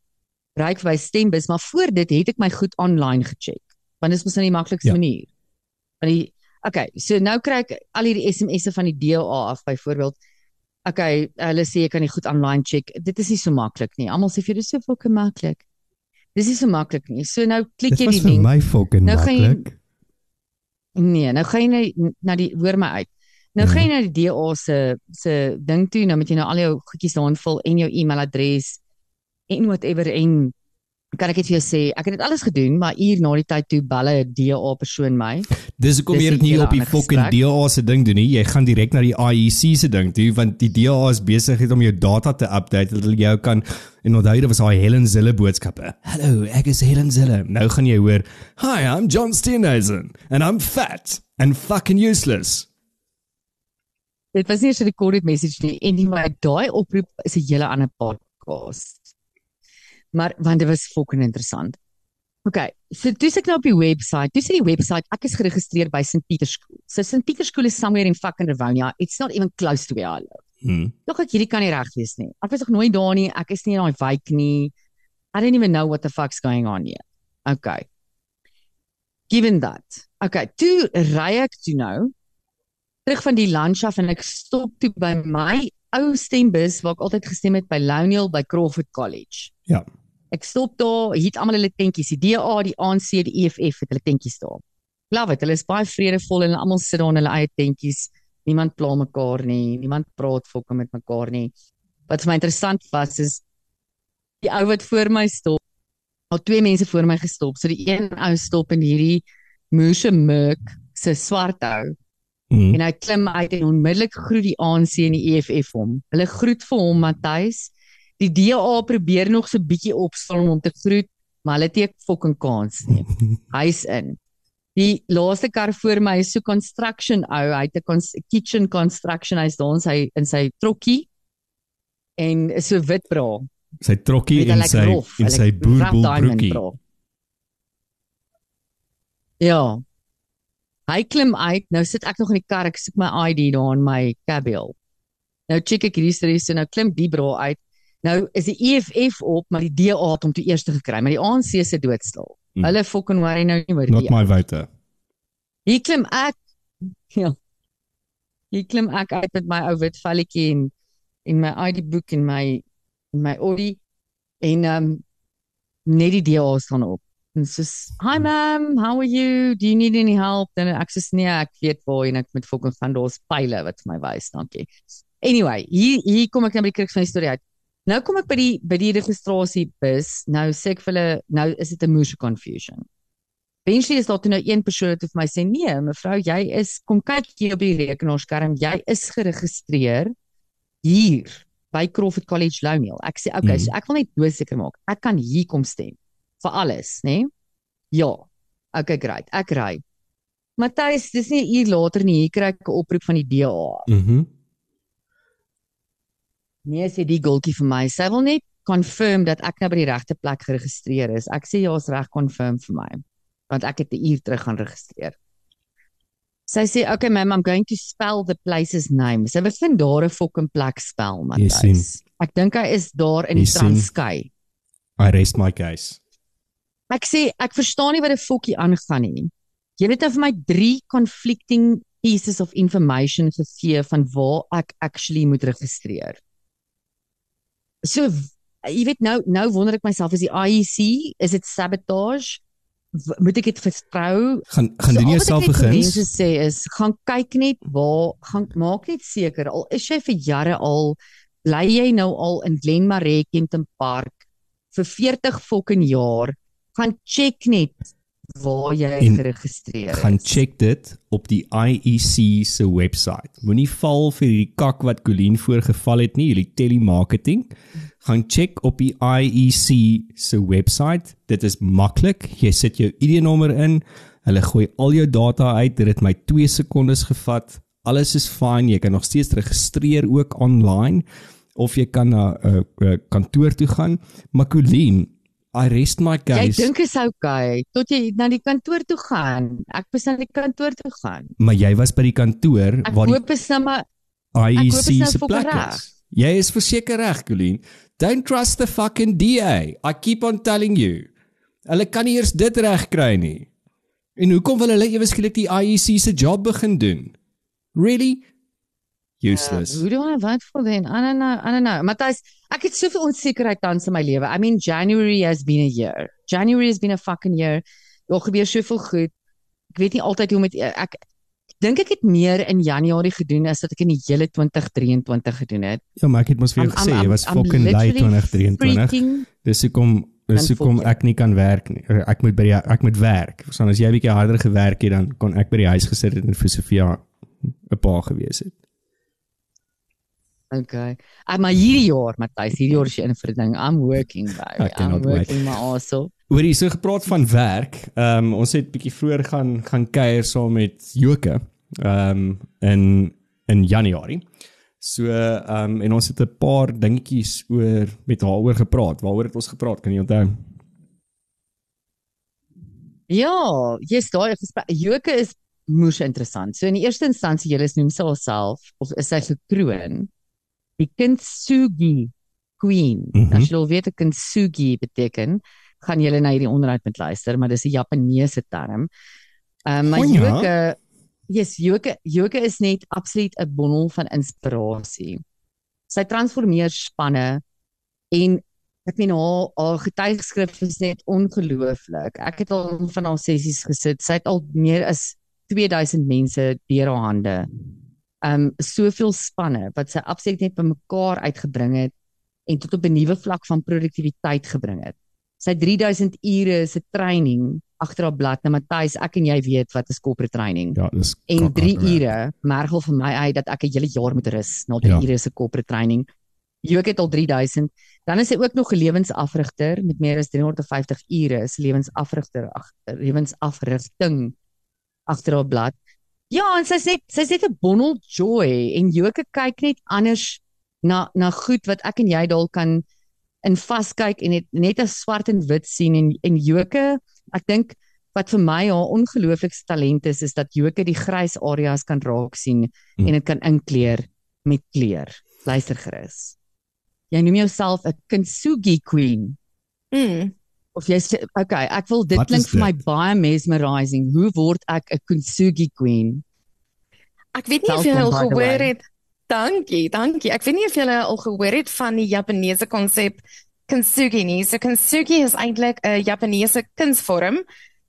Ry ek by stembus, maar voor dit het ek my goed online gecheck. Want dit is mos nou die maklikste Ja. manier. Want die okay, so nou kry ek al hierdie SMS'e van die DA af byvoorbeeld. Okay, hulle sê jy kan nie goed online check. Dit is nie so maklik nie. Almal sê vir jou dis so fucking maklik. Dis nie so maklik nie. So nou klik jy die vir link. my fucking Nou maklik. Nee, nou gaan jy na, na die hoor my uit. Nou Mhm. gaan jy na die DA se se ding toe, nou moet jy nou al jou goedjies daar invul en jou e-mailadres en whatever en kan ek net vir jou sê, ek het dit alles gedoen, maar uur na die tyd toe bel 'n DA persoon my. Dis hoekom jy dit nie op die fucking. DA se ding doen nie. Jy gaan direk na die IEC se ding toe want die DA is besig om jou data te update dat hulle jou kan en onthou dit was daai Helen Zille boodskappe. Hallo, ek is Helen Zille. Nou gaan jy hoor, "Hi, I'm John Steenhuisen and I'm fat and fucking useless." Dit was nie 'n recorded message nie en die my daai oproep is 'n hele ander podcast. Maar want dit was fucking interessant. Okay, so dis ek nou op die webwerf. Dis die webwerf. Ek is geregistreer by St Peter School. So St Peter School is somewhere in fucking Rivonia. It's not even close to where I live. Hmm. Tog ek hierdie kan nie reg wees nie. Ek was nog nooit daar nie. Ek is nie in daai wijk nie. I don't even know what the fuck's going on here. Okay. Given that. Okay, toe ry ek toe nou terug van die af en ek stop toe by my ou stembus waar ek altyd gestem het by Loniel by Crawford College. Ja. Ek stop daar, hier het almal hulle tentjies, die DA, die ANC, die EFF het hulle tentjies daar. Love it. Hulle is baie vredevol en almal sit daar in hulle eie tentjies. Niemand pla mekaar nie, niemand praat fokke met mekaar nie. Wat vir my interessant was is die ou wat voor my stop. Al twee mense voor my gestop. So die een ou stop in hierdie moerse merk se swart ou Hmm. en hy klim uit en onmiddellik groet die ANC en die EFF hom. Hulle groet vir hom Matthys. Die DA probeer nog so bietjie opstaan om te groet, maar hulle het nie 'n fucking kans nie. Hy's in. Die laaste kar voor my is so construction ou, hy het 'n kitchen construction, hy's daar in sy in sy trokkie en is so wit bra. Sy trokkie en lyk sy rof, en sy boerboel broekie. Ja. Hy klim uit. Nou sit ek nog in die kar. Ek soek my ID daar in my cabbiel. Nou check ek hierdie storie so nou klim die bra uit. Nou is die EFF op, maar die DA het hom toe eers gekry, maar die ANC se doodstil. Hmm. Hulle fucking worry nou nie oor Not die. my vote. Hier klim ek. Ja. Hier klim ek uit met my ou wit velletjie en en my ID boek en my en my Audi en um, net die DA staan op. En soos, "Hi ma'am, how are you? Do you need any help?" Dan ek sê, "Nee, ek weet waar en ek moet fucking gaan daar's pile wat vir my wys, dankie." Anyway, hier hier kom ek nou by die kruks van die storie uit. Nou kom ek by die by die registrasiebus. Nou sê ek vir hulle, nou is dit 'n moose confusion. Eventually is daar toe nou een persoon wat vir my sê, "Nee, mevrou, jy is kom kyk hier op die rekenaarskerm, jy is geregistreer hier by Crawford College Loniel." Ek sê, "Okay, Mm. so ek wil net doodseker maak. Ek kan hier kom stem vir alles, né?" Nee? Ja. Okay, great. Ek ry. Matthys, dis nie 'n uur later nie, hier kry ek 'n oproep van die DA. Mhm. Nee, sê die gultjie vir my. Sy wil net confirm dat ek nou by die regte plek geregistreer is. Ek sê ja, is reg confirm vir my. Want ek het 'n uur terug gaan registreer. Sy sê, "Okay ma'am, I'm going to spell the place's name." Sy wil vind daar 'n fucking plek spel. Matthys. Ek dink hy is daar in Jy die. Transkei. I rest my case. ek sê ek verstaan nie wat 'n fokkie aangaan nie. Jy weet nou vir my drie conflicting pieces of information gegee van waar ek actually moet registreer. So jy weet nou nou wonder ek myself is die IEC, is dit sabotage? Moet ek dit vertrou? Gaan gaan So doen wat jouself begin. Mense sê is gaan kyk net waar gaan maak net seker al is jy vir jare al bly jy nou al in Glenmarais Kenton Park vir 40 fucking jaar gaan check net waar jy En geregistreer gaan is. check dit op die IEC se webwerf. Moenie val vir hierdie kak wat Colleen voorgeval het nie, hierdie telemarketing. Gaan check op die IEC se webwerf. Dit is maklik. Jy sit jou ID-nommer in. Hulle gooi al jou data uit. Dit het my 2 sekondes gevat. Alles is fyn. Jy kan nog steeds registreer ook online of jy kan na 'n uh, uh, kantoor toe gaan. Maar Colleen, I rest my Jy case. dink is okay tot jy na die kantoor toe gaan. Ek moes na die kantoor toe gaan. Maar jy was by die kantoor Ek waar die hoop is nou maar hoop IEC is nou se fucking plek reg. is. Jy is verseker reg, Colleen. Don't trust the fucking DA. I keep on telling you. Hulle kan nie eers dit reg kry nie. En hoekom wil hulle ewe skielik die IEC se job begin doen? Really? Useless. Who do I vote for then? I don't know. I don't know. Matthys, ek het soveel onsekerheid tans in my lewe. I mean January has been a year. January has been a fucking year. Daar gebeur soveel goed. Ek weet nie altyd hoe met ek dink ek het meer in Januarie gedoen as wat ek in die hele 2023 gedoen het. Ja, maar ek het mos vir jou gesê jy was fucking lui literally 2023. freaking- Dis hoekom dis hoekom ek nie kan werk nie. Ek moet by die ek moet werk. Want as jy 'n bietjie harder gewerk het, dan kon ek by die huis gesit het en vir Sofia 'n pa gewees het. Okay. Uh, maar hierdie jaar, Matthys, hierdie jaar is jy in vir 'n ding. I'm working, cannot I'm wait. working my ass off. Oor hier so gepraat van werk. Ehm um, ons het bietjie vroeër gaan gaan kuier saam met Joke. Ehm um, in in Januarie. So ehm um, en ons het 'n paar dingetjies oor met haar oor gepraat. Waaroor het ons gepraat? Kan jy onthou? Ja, jy's daai gesprek. Joke is moes interessant. So in die eerste instansie julle noem sy haarself of is sy gekroon die Kintsugi Queen. Mm -hmm. As jy wil weet wat Kintsugi beteken, gaan julle na hierdie onderhoud met luister, maar dis 'n Japaneese term. Ehm um, maar O ja? Joke Yes, Joke Joke is net absoluut 'n bondel van inspirasie. Sy transformeer spanne en ek meen haar haar getuigskrif is net ongelooflik. Ek het al van haar sessies gesit. Sy het al meer as 2000 mense deur haar hande. Um soveel spanne wat sy absoluut net bymekaar uitgebring het en tot op 'n nuwe vlak van produktiwiteit gebring het. Sy het 3000 ure se training agter haar blad. Nou Matthys, ek en jy weet wat is corporate training. Ja, dis En 3 kakhard werk. ure mergel vir my uit dat ek 'n hele jaar moet rus na 3 Ja. ure se corporate training. Jook het al 3000. Dan is hy ook nog 'n lewensafrigter met meer as 350 ure se lewensafrigter agter lewensafrigting agter haar blad. Ja, en sy's net sy's net 'n bondel joy en Joke kyk net anders na na goed wat ek en jy dalk kan in vaskyk en net net as swart en wit sien en en Joke, ek dink wat vir my haar ongelooflikste talent is is dat Joke die grys areas kan raak sien Hmm. en dit kan inkleer met kleur. Luister gerus. Jy noem jouself 'n Kintsugi queen Mm. Of jy sê okay, ek wil dit Wat klink vir my baie mesmerizing. Hoe word ek 'n Kintsugi queen? Ek weet nie of jy al gehoor het. Dankie, dankie. Ek weet nie of jy al gehoor het van die Japaneese konsep kintsugi nie. So kintsugi is eintlik 'n Japaneese kunsvorm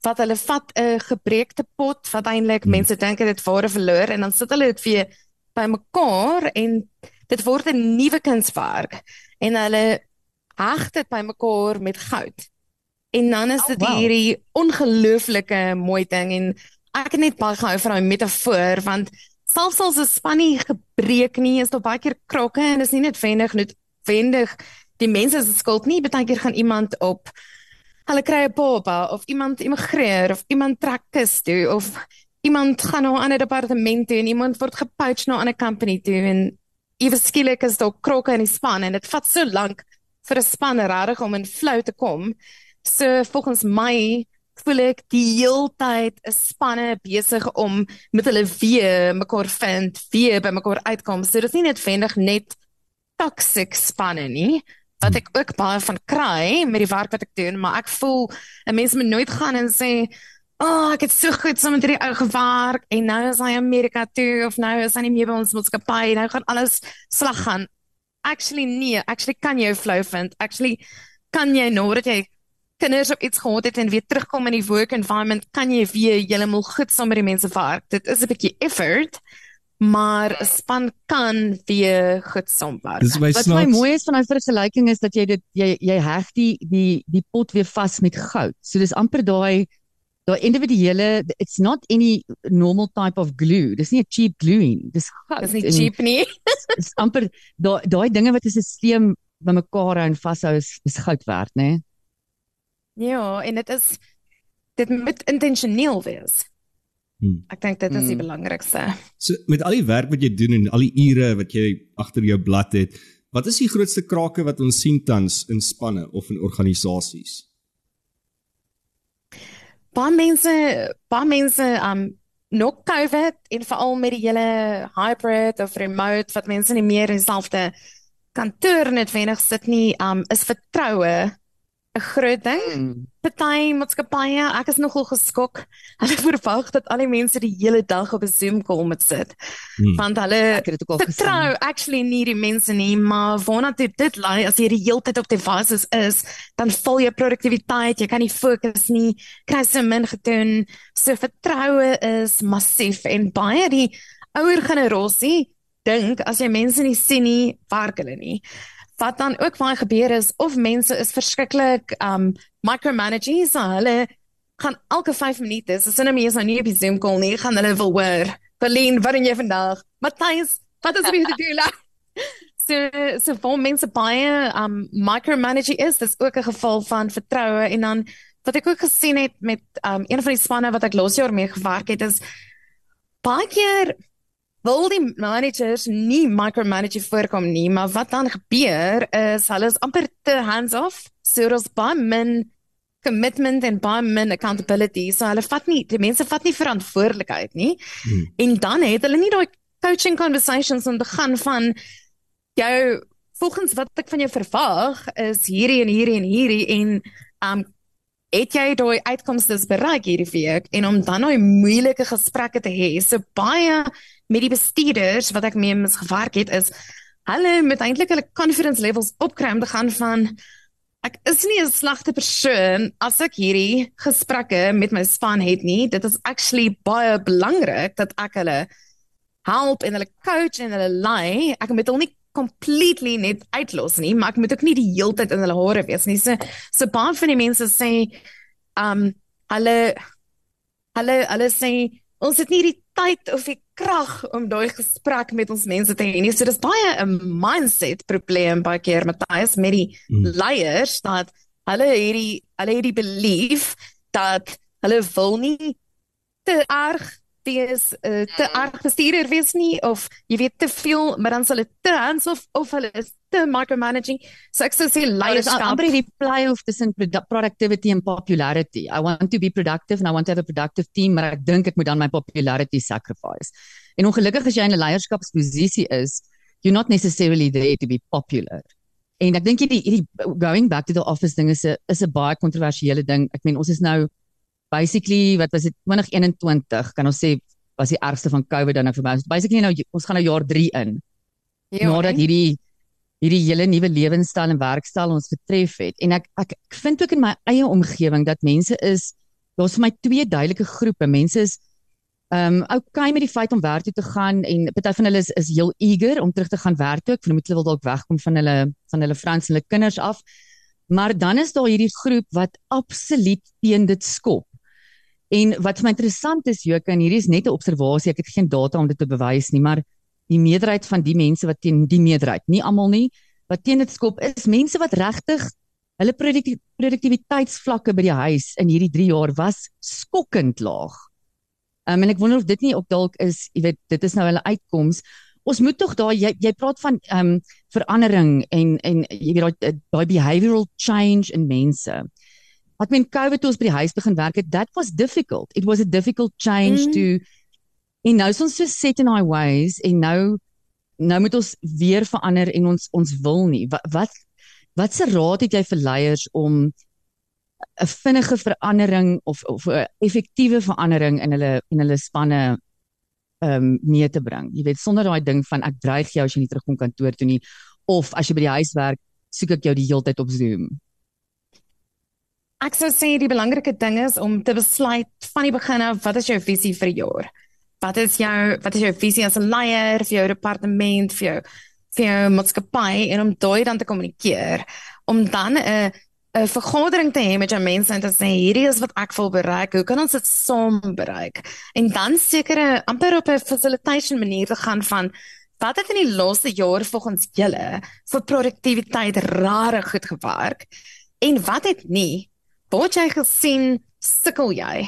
wat hulle vat 'n gebreekte pot wat eintlik Hmm. mense dink dit waarde verloor en dan sit hulle dit vir bymekaar en dit word 'n nuwe kunswerk en hulle heg dit bymekaar met goud. En dan is Oh, dit wow. hierdie ongelooflike mooi ding en ek het net baie gehou van daai metafoor want selfs as 'n span nie gebreek nie, is daar baie keer krokke en is nie noodwendig noodwendig die mense se skuld nie. Baie keer gaan iemand op hulle kry 'n baba of iemand immigreer of iemand trek kus toe of iemand gaan na 'n ander departement toe en iemand word gepoach na 'n ander company toe en ewe skielik is daar krokke in die span en dit vat so lank vir 'n span regtig om in flow te kom. So volgens my voel ek die heeltyd is spanne besig om met hulle weer mekaar vind, weer by mekaar uitkom. So dit is nie noodwendig net toxic spanne nie. wat ek ook baie van kry met die werk wat ek doen, maar ek voel 'n mens moet nooit gaan en sê O, oh, ek het so goed saam met hierdie ou gewerk en nou is hy Amerika toe of nou is hy nie meer by ons maatskappy nou gaan alles slag gaan. Actually nee, actually kan jy flow vind. Actually kan jy nou dat jy kinders op iets gehad het en weer terugkom in die work environment, kan jy weer heeltemal goed saam met die mense werk. Dit is 'n bietjie effort, maar 'n span kan weer goed saamwerk. Dis my Wat my mooi is van daai vergelyking is dat jy dit jy jy heg die die die pot weer vas met goud. So dis amper daai daai individuele it's not any normal type of glue. Dis nie 'n cheap glue nie. Dis goud. Dis nie En cheap nie. Dis amper daai daai dinge wat 'n stelsel bymekaar hou en vashou is is goud werd, né? Nee? Ja, en dit is dit moet intentioneel wees. Hmm. Ek dink dit is die Hmm. belangrikste. So met al die werk wat jy doen en al die ure wat jy agter jou blad het, wat is die grootste krake wat ons sien tans in spanne of in organisasies? Baie mense, baie mense um nog COVID en veral met die hele hybrid of remote wat mense nie meer in dieselfde kantoor noodwendig sit nie, um is vertroue 'n groot ding. Mm. Party maatskappye, ek is nogal geskok. Hulle verwag dat al die mense die hele dag op 'n Zoom call moet sit. Hmm. Want hulle Ek het dit ook al gesien. vertrou actually nie die mense nie, maar waarna dit dit lei as jy die hele tyd op devices is, dan val jou produktiwiteit, jy kan nie fokus nie, kry so min gedoen. So vertroue is massief en baie die ouer generasie dink as jy mense nie sien nie, werk hulle nie. Wat dan ook baie gebeur is of mense is verskriklik um micromanaging, so hulle gaan elke 5 minute, as hulle nie is nou nie op die Zoom call nie, gaan hulle wil hoor. Berlin, wat doen jy vandag? Matthys, wat is weer te doen? So so vir mense baie um micromanaging is, dis ook 'n geval van vertroue en dan wat ek ook gesien het met um een van die spanne wat ek laas jaar mee gewerk het is baie keer wil die managers nie micromanage voorkom nie, maar wat dan gebeur is hulle is amper te hands off, so daar's baie min commitment en baie min accountability. So hulle vat nie die mense vat nie verantwoordelikheid nie. Hmm. En dan het hulle nie daai coaching conversations om te gaan van jou volgens wat ek van jou verwag is hierdie en hierdie en hierdie en um het jy daai uitkomste bereik hierdie week en om dan daai moeilike gesprekke te hê. So baie met die bestuurders wat ek mee mis gewerk het is hulle moet eintlik hulle confidence levels opkry om te gaan van ek is nie 'n slegte persoon as ek hierdie gesprekke met my span het nie. Dit is actually baie belangrik dat ek hulle help en hulle coach en hulle lei. Ek moet hulle nie completely net uitlos nie, maar ek moet ook nie die hele tyd in hulle hare wees nie. So so baie van die mense sê um hulle hulle hulle sê ons het nie die tyd of die krag om daai gesprek met ons mense te hê nie. So dis baie 'n mindset probleem baie keer Matthys met die Hmm. leiers dat hulle hierdie hulle het die belief dat hulle wil nie te erg wees uh, te erg bestuurder wees nie of jy weet te veel maar dan sal dit te hands off of hulle is te micromanaging so ek sou sê is leierskap amper die play-off tussen produ- productivity and popularity. I want to be productive and I want to have a productive team, maar ek dink ek moet dan my popularity sacrifice. En ongelukkig as jy in 'n leierskapsposisie is, you're not necessarily there to be popular. En ek dink hierdie hierdie going back to the office ding is 'n is 'n baie kontroversiële ding. Ek meen ons is nou basically wat was dit 2021 kan ons sê was die ergste van COVID dan nou verby. Ons is Basically nou ons gaan nou jaar 3 in Ja, nadat hierdie hierdie hele nuwe lewenstyl en werkstyl ons getref het. En ek ek, ek vind ook in my eie omgewing dat mense is daar's vir my twee duidelike groepe. Mense is ehm um, okay met die feit om werk toe te gaan en party van hulle is is heel eager om terug te gaan werk toe. Ek vermoed hulle wil dalk wegkom van hulle van hulle vrouens en hulle kinders af. Maar dan is daar hierdie groep wat absoluut teen dit skop. En wat vir my interessant is, Joke, en hierdie is net 'n observasie, ek het geen data om dit te bewys nie, maar die meerderheid van die mense wat teen die meerderheid, nie almal nie, wat teen dit skop is mense wat regtig hulle produkti produktiwiteitsvlakke by die huis in hierdie 3 jaar was skokkend laag. Um, en ek wonder of dit nie ook dalk is, jy weet, dit is nou hulle uitkoms. Ons moet tog daai jy jy praat van ehm um, verandering en en jy weet daai daai behavioral change in mense. Ek meen COVID toe ons by die huis begin werk het, that was difficult. It was a difficult change Mhm. to En nou is ons so set in our ways en nou nou moet ons weer verander en ons ons wil nie. Wat wat wat se raad het jy vir leiers om 'n vinnige verandering of of 'n effektiewe verandering in hulle in hulle spanne ehm um, mee te bring. Jy weet sonder daai ding van ek dreig jou as jy nie terugkom kantoor toe nie of as jy by die huis werk, soek ek jou die hele tyd op Zoom. Ek sou sê die belangrike ding is om te besluit van die begin af wat is jou visie vir die jaar? Wat is jou wat is jou visie as 'n leier vir jou departement, vir jou vir jou maatskappy en om daai dan te kommunikeer om dan 'n 'n vergadering te hê met jou mense en te sê hierdie is wat ek wil bereik. Hoe kan ons dit saam bereik? En dan sekere amper op 'n facilitation manier te gaan van wat het in die laaste jaar volgens julle vir produktiwiteit rare goed gewerk en wat het nie? Wat jy gesien sukkel jy?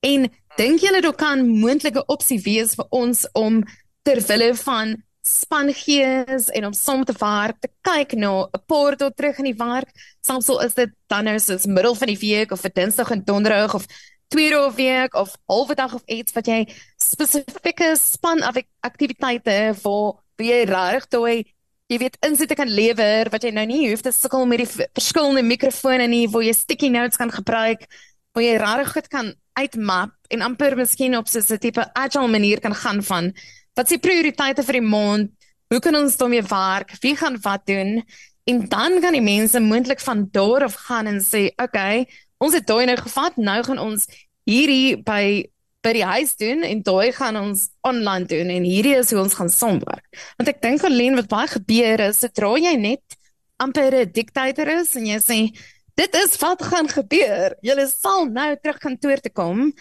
En dink julle dit kan moontlike opsie wees vir ons om ter wille van span gees en om saam te werk te kyk na 'n paar dae terug in die werk. Soms is dit dan nou soos middel van die week of vir Dinsdag en Donderdag of twee dae 'n week of halwe dag of iets wat jy spesifieke span aktiwiteite vir wie reg toe jy weet insit kan lewer wat jy nou nie hoef te sukkel met die verskillende mikrofone nie waar jy sticky notes kan gebruik waar jy reg goed kan uitmap en amper miskien op so 'n tipe agile manier kan gaan van Wat is die prioriteite vir die maand? Hoe kan ons daarmee werk? Wie gaan wat doen? En dan kan die mense moontlik van daar af gaan en sê, "Oké, okay, ons het daai nou gevat, nou gaan ons hierdie by by die huis doen en daai gaan ons online doen en hierdie is hoe ons gaan saamwerk." Want ek dink alleen wat baie gebeur is, sodra jy net amper 'n diktator is en jy sê, "Dit is wat gaan gebeur. Julle sal nou terug kantoor toe kom."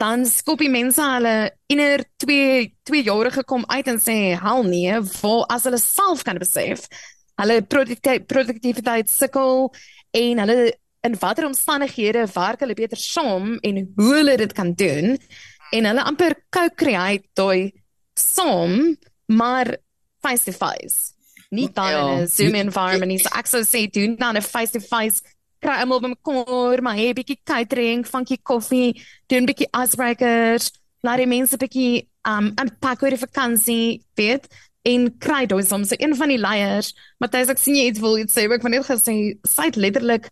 Dan skop die mense hulle inner 2 2 jare gekom uit en sê hel nee, vol as hulle self kan besef. Hulle produktiwiteit sukkel en hulle in watter omstandighede werk hulle beter saam en hoe hulle dit kan doen en hulle amper co-create daai saam maar face to face. Nie dan ja. in 'n Zoom environment nie. So ek sou sê doen dan 'n face to face kry almal bymekaar, maar hê 'n bietjie catering, funky koffie, doen bietjie icebreakers, laat die mense bietjie um unpack oor die vakansie, weet? En kry daai soms so een van die leiers, Matthys ek sien jy iets wil iets sê, ek van net gesê sy het letterlik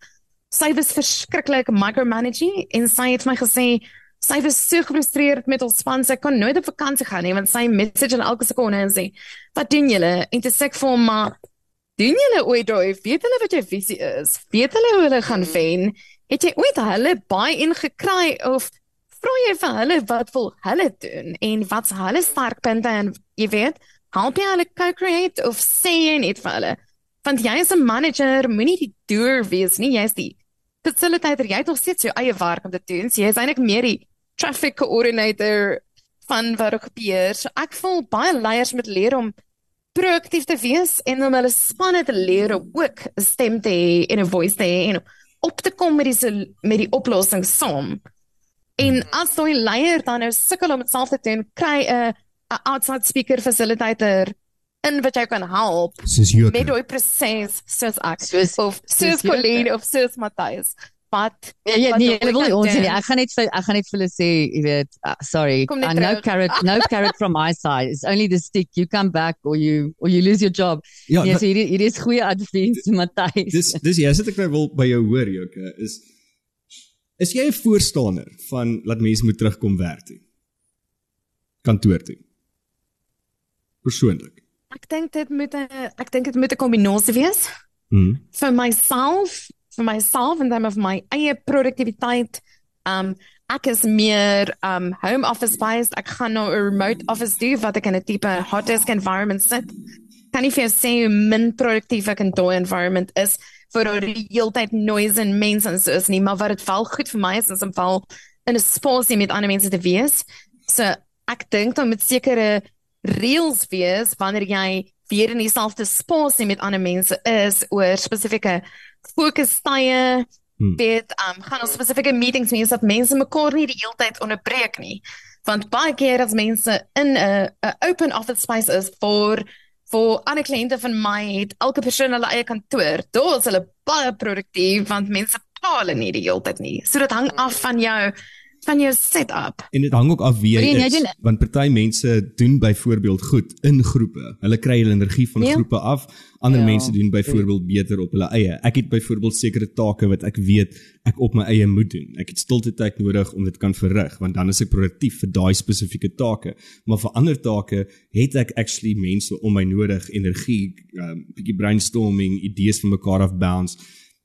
sy was verskriklik micromanaging en sy het my gesê sy was so gefrustreerd met ons span, sy kon nooit op vakansie gaan nie want sy message en elke sekonde en sê, "Wat doen julle?" En dit sê ek vir hom maar Doen julle ooit daai weet hulle wat jou visie is? Weet hulle hoe hulle gaan wen? Het jy ooit hulle baie ingekry of vra jy vir hulle wat wil hulle doen en wat's hulle sterkpunte en jy weet, help jy hulle co-create of sê jy net vir hulle? Want jy is 'n manager, moenie die doer wees nie, jy's die facilitator. Jy het nog steeds jou eie werk om te doen. So jy is eintlik meer die traffic coordinator van wat ook gebeur. So ek voel baie leiers moet leer om proaktief te wees en om hulle spanne te leer om ook 'n stem te hê en 'n voice te hê en op te kom met die met die oplossing saam. En as daai leier dan nou sukkel om dit self te doen, kry 'n 'n outside speaker facilitator in wat jy kan help met daai proses soos ek soos of soos Colleen of soos Matthys wat ja, ja nee, hulle wil ons nie. Ek gaan net vir ek gaan net vir hulle sê, jy weet, uh, sorry, uh, no carrot, no carrot from my side. It's only the stick. You come back or you or you lose your job. Ja, yes, hier hier is goeie advies, Matthys. Dis dis ja, sit ek nou wil by jou hoor, Joke, is is jy 'n voorstander van laat mense moet terugkom werk toe? Kantoor toe. Persoonlik. Ek dink dit moet 'n ek dink dit moet 'n kombinasie wees. Mm. Vir myself vir myself in terme van my eie produktiwiteit. Um ek is meer um home office based. Ek gaan nou 'n remote office doen wat ek in 'n tipe hot desk environment sit. Kan nie vir sê hoe min produktief ek in daai environment is vir die heeltyd noise en mense en so is nie, maar wat dit val goed vir my is as om val in 'n spasie met ander mense te wees. So ek dink dan met sekere reels wees wanneer jy weer in dieselfde spasie met ander mense is oor spesifieke fokustye hmm. weet um gaan ons spesifieke meetings hê sodat mense mekaar nie die hele tyd onderbreek nie. Want baie keer as mense in 'n 'n open office space is vir vir ander kliënte van my het elke persoon hulle eie kantoor daar is hulle baie produktief want mense pla hulle nie die hele tyd nie. So dit hang af van jou van jou setup. En dit hang ook af wie jy Brian, jy is, doen- want party mense doen byvoorbeeld goed in groepe. Hulle kry hulle energie van Ja. groepe af. Ander Ja. mense doen byvoorbeeld beter op hulle eie. Ek het byvoorbeeld sekere take wat ek weet ek op my eie moet doen. Ek het stilte tyd nodig om dit kan verrig, want dan is ek produktief vir daai spesifieke take. Maar vir ander take het ek actually mense om my nodig, energie, um, bietjie brainstorming, idees van mekaar af bounce.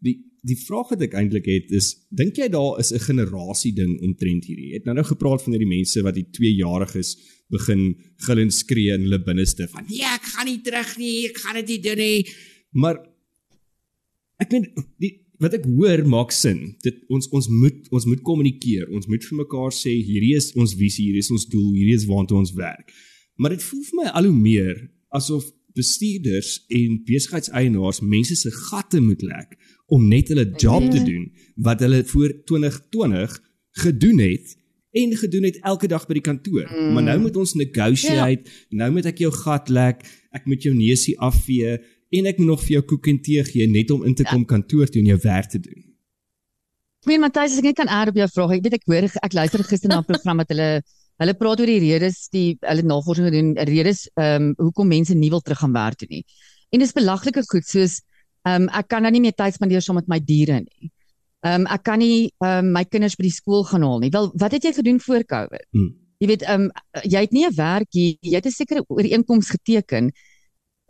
Die die vraag wat ek eintlik het is, dink jy daar is 'n generasie ding omtrent hierdie? Jy het nou nou gepraat van hierdie mense wat die 2-jariges begin gil en skree in hulle binneste van nee, ek gaan nie terug nie, ek gaan dit nie doen nie. Maar ek meen die wat ek hoor maak sin. Dit ons ons moet ons moet kommunikeer. Ons moet vir mekaar sê hierdie is ons visie, hierdie is ons doel, hierdie is waartoe ons werk. Maar dit voel vir my al hoe meer asof bestuurders en besigheidseienaars mense se gatte moet lek om net hulle job te doen wat hulle voor 2020 gedoen het en gedoen het elke dag by die kantoor. Mm. Maar nou moet ons negotiate, ja. nou moet ek jou gat lek, ek moet jou neusie afvee en ek moet nog vir jou koek en tee gee net om in te kom kantoor toe en jou werk te doen. Ek meen Matthys, ek net kan add op jou vraag. Ek weet ek hoor ek luister gister na 'n program wat hulle hulle praat oor die redes, die hulle navorsing gedoen, redes ehm um, hoekom mense nie wil terug gaan werk toe nie. En dis belaglike goed soos ehm um, ek kan nou nie meer tyd spandeer saam met my diere nie. Ehm um, ek kan nie ehm um, my kinders by die skool gaan haal nie. Wel, wat het jy gedoen voor Covid? Hmm. Jy weet ehm um, jy het nie 'n werk hier, jy het 'n sekere ooreenkoms geteken.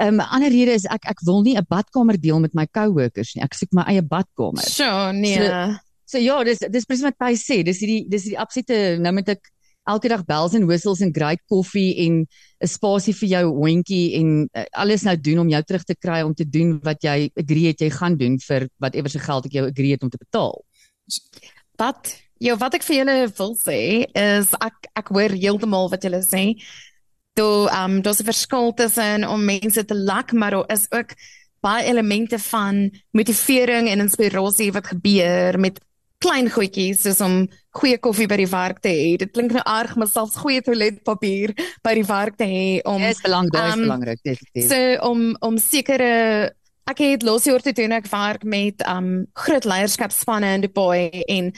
Ehm um, 'n ander rede is ek ek wil nie 'n badkamer deel met my coworkers nie. Ek soek my eie badkamer. Sure, nee. So- So ja, dis dis presies wat hy sê. Dis hierdie dis hierdie absolute nou met ek elke dag bells en whistles en great koffie en 'n spasie vir jou hondjie en uh, alles nou doen om jou terug te kry om te doen wat jy agree het jy gaan doen vir whatever se geld ek jou agree het om te betaal. Wat ja, wat ek vir julle wil sê is ek ek hoor heeltemal wat julle sê. Toe ehm um, daar's 'n verskil tussen om mense te lak, maar daar is ook baie elemente van motivering en inspirasie wat gebeur met klein goedjies soos om goeie koffie by die werk te hê. Dit klink nou erg, maar selfs goeie toiletpapier by die werk te hê om Dis belangrik, dit is um, belangrik definitief. So om om sekere ek het laas jaar te doen ek werk met um groot leierskapspanne in Dubai en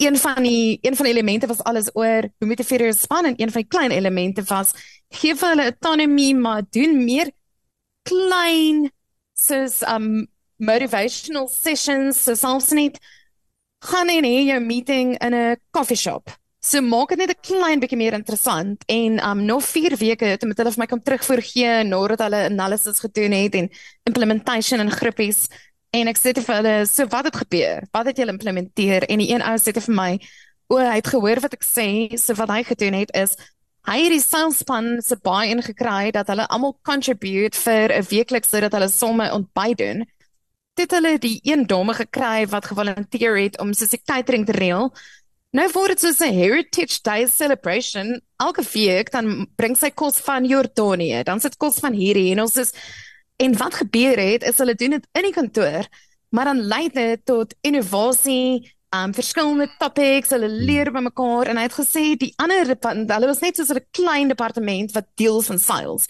een van die een van die elemente was alles oor hoe motiveer jy span en een van die klein elemente was gee vir hulle autonomie maar doen meer klein soos um motivational sessions so selfs net gaan en hê jou meeting in 'n coffee shop. So maak dit net 'n klein bietjie meer interessant en um nog 4 weke het met hulle vir my kom terugvoer gee nadat hulle analysis gedoen het en implementation in groepies en ek sê vir hulle so wat het gebeur? Wat het julle implementeer? En die een ou sê vir my o, hy het gehoor wat ek sê, so wat hy gedoen het is hy het die salespan se baie ingekry dat hulle almal contribute vir 'n weekliks sodat hulle somme ontbyt doen het hulle die een dame gekry wat gevolunteer het om soos 'n catering te reël. Nou word dit soos 'n Heritage Day celebration. Elke week dan bring sy kos van Jordanië, dan sit kos van hierdie en ons is en wat gebeur het is hulle doen dit in die kantoor, maar dan lei dit tot innovasie, um verskillende topics, hulle leer by mekaar en hy het gesê die ander hulle was net soos 'n klein departement wat deel van sales.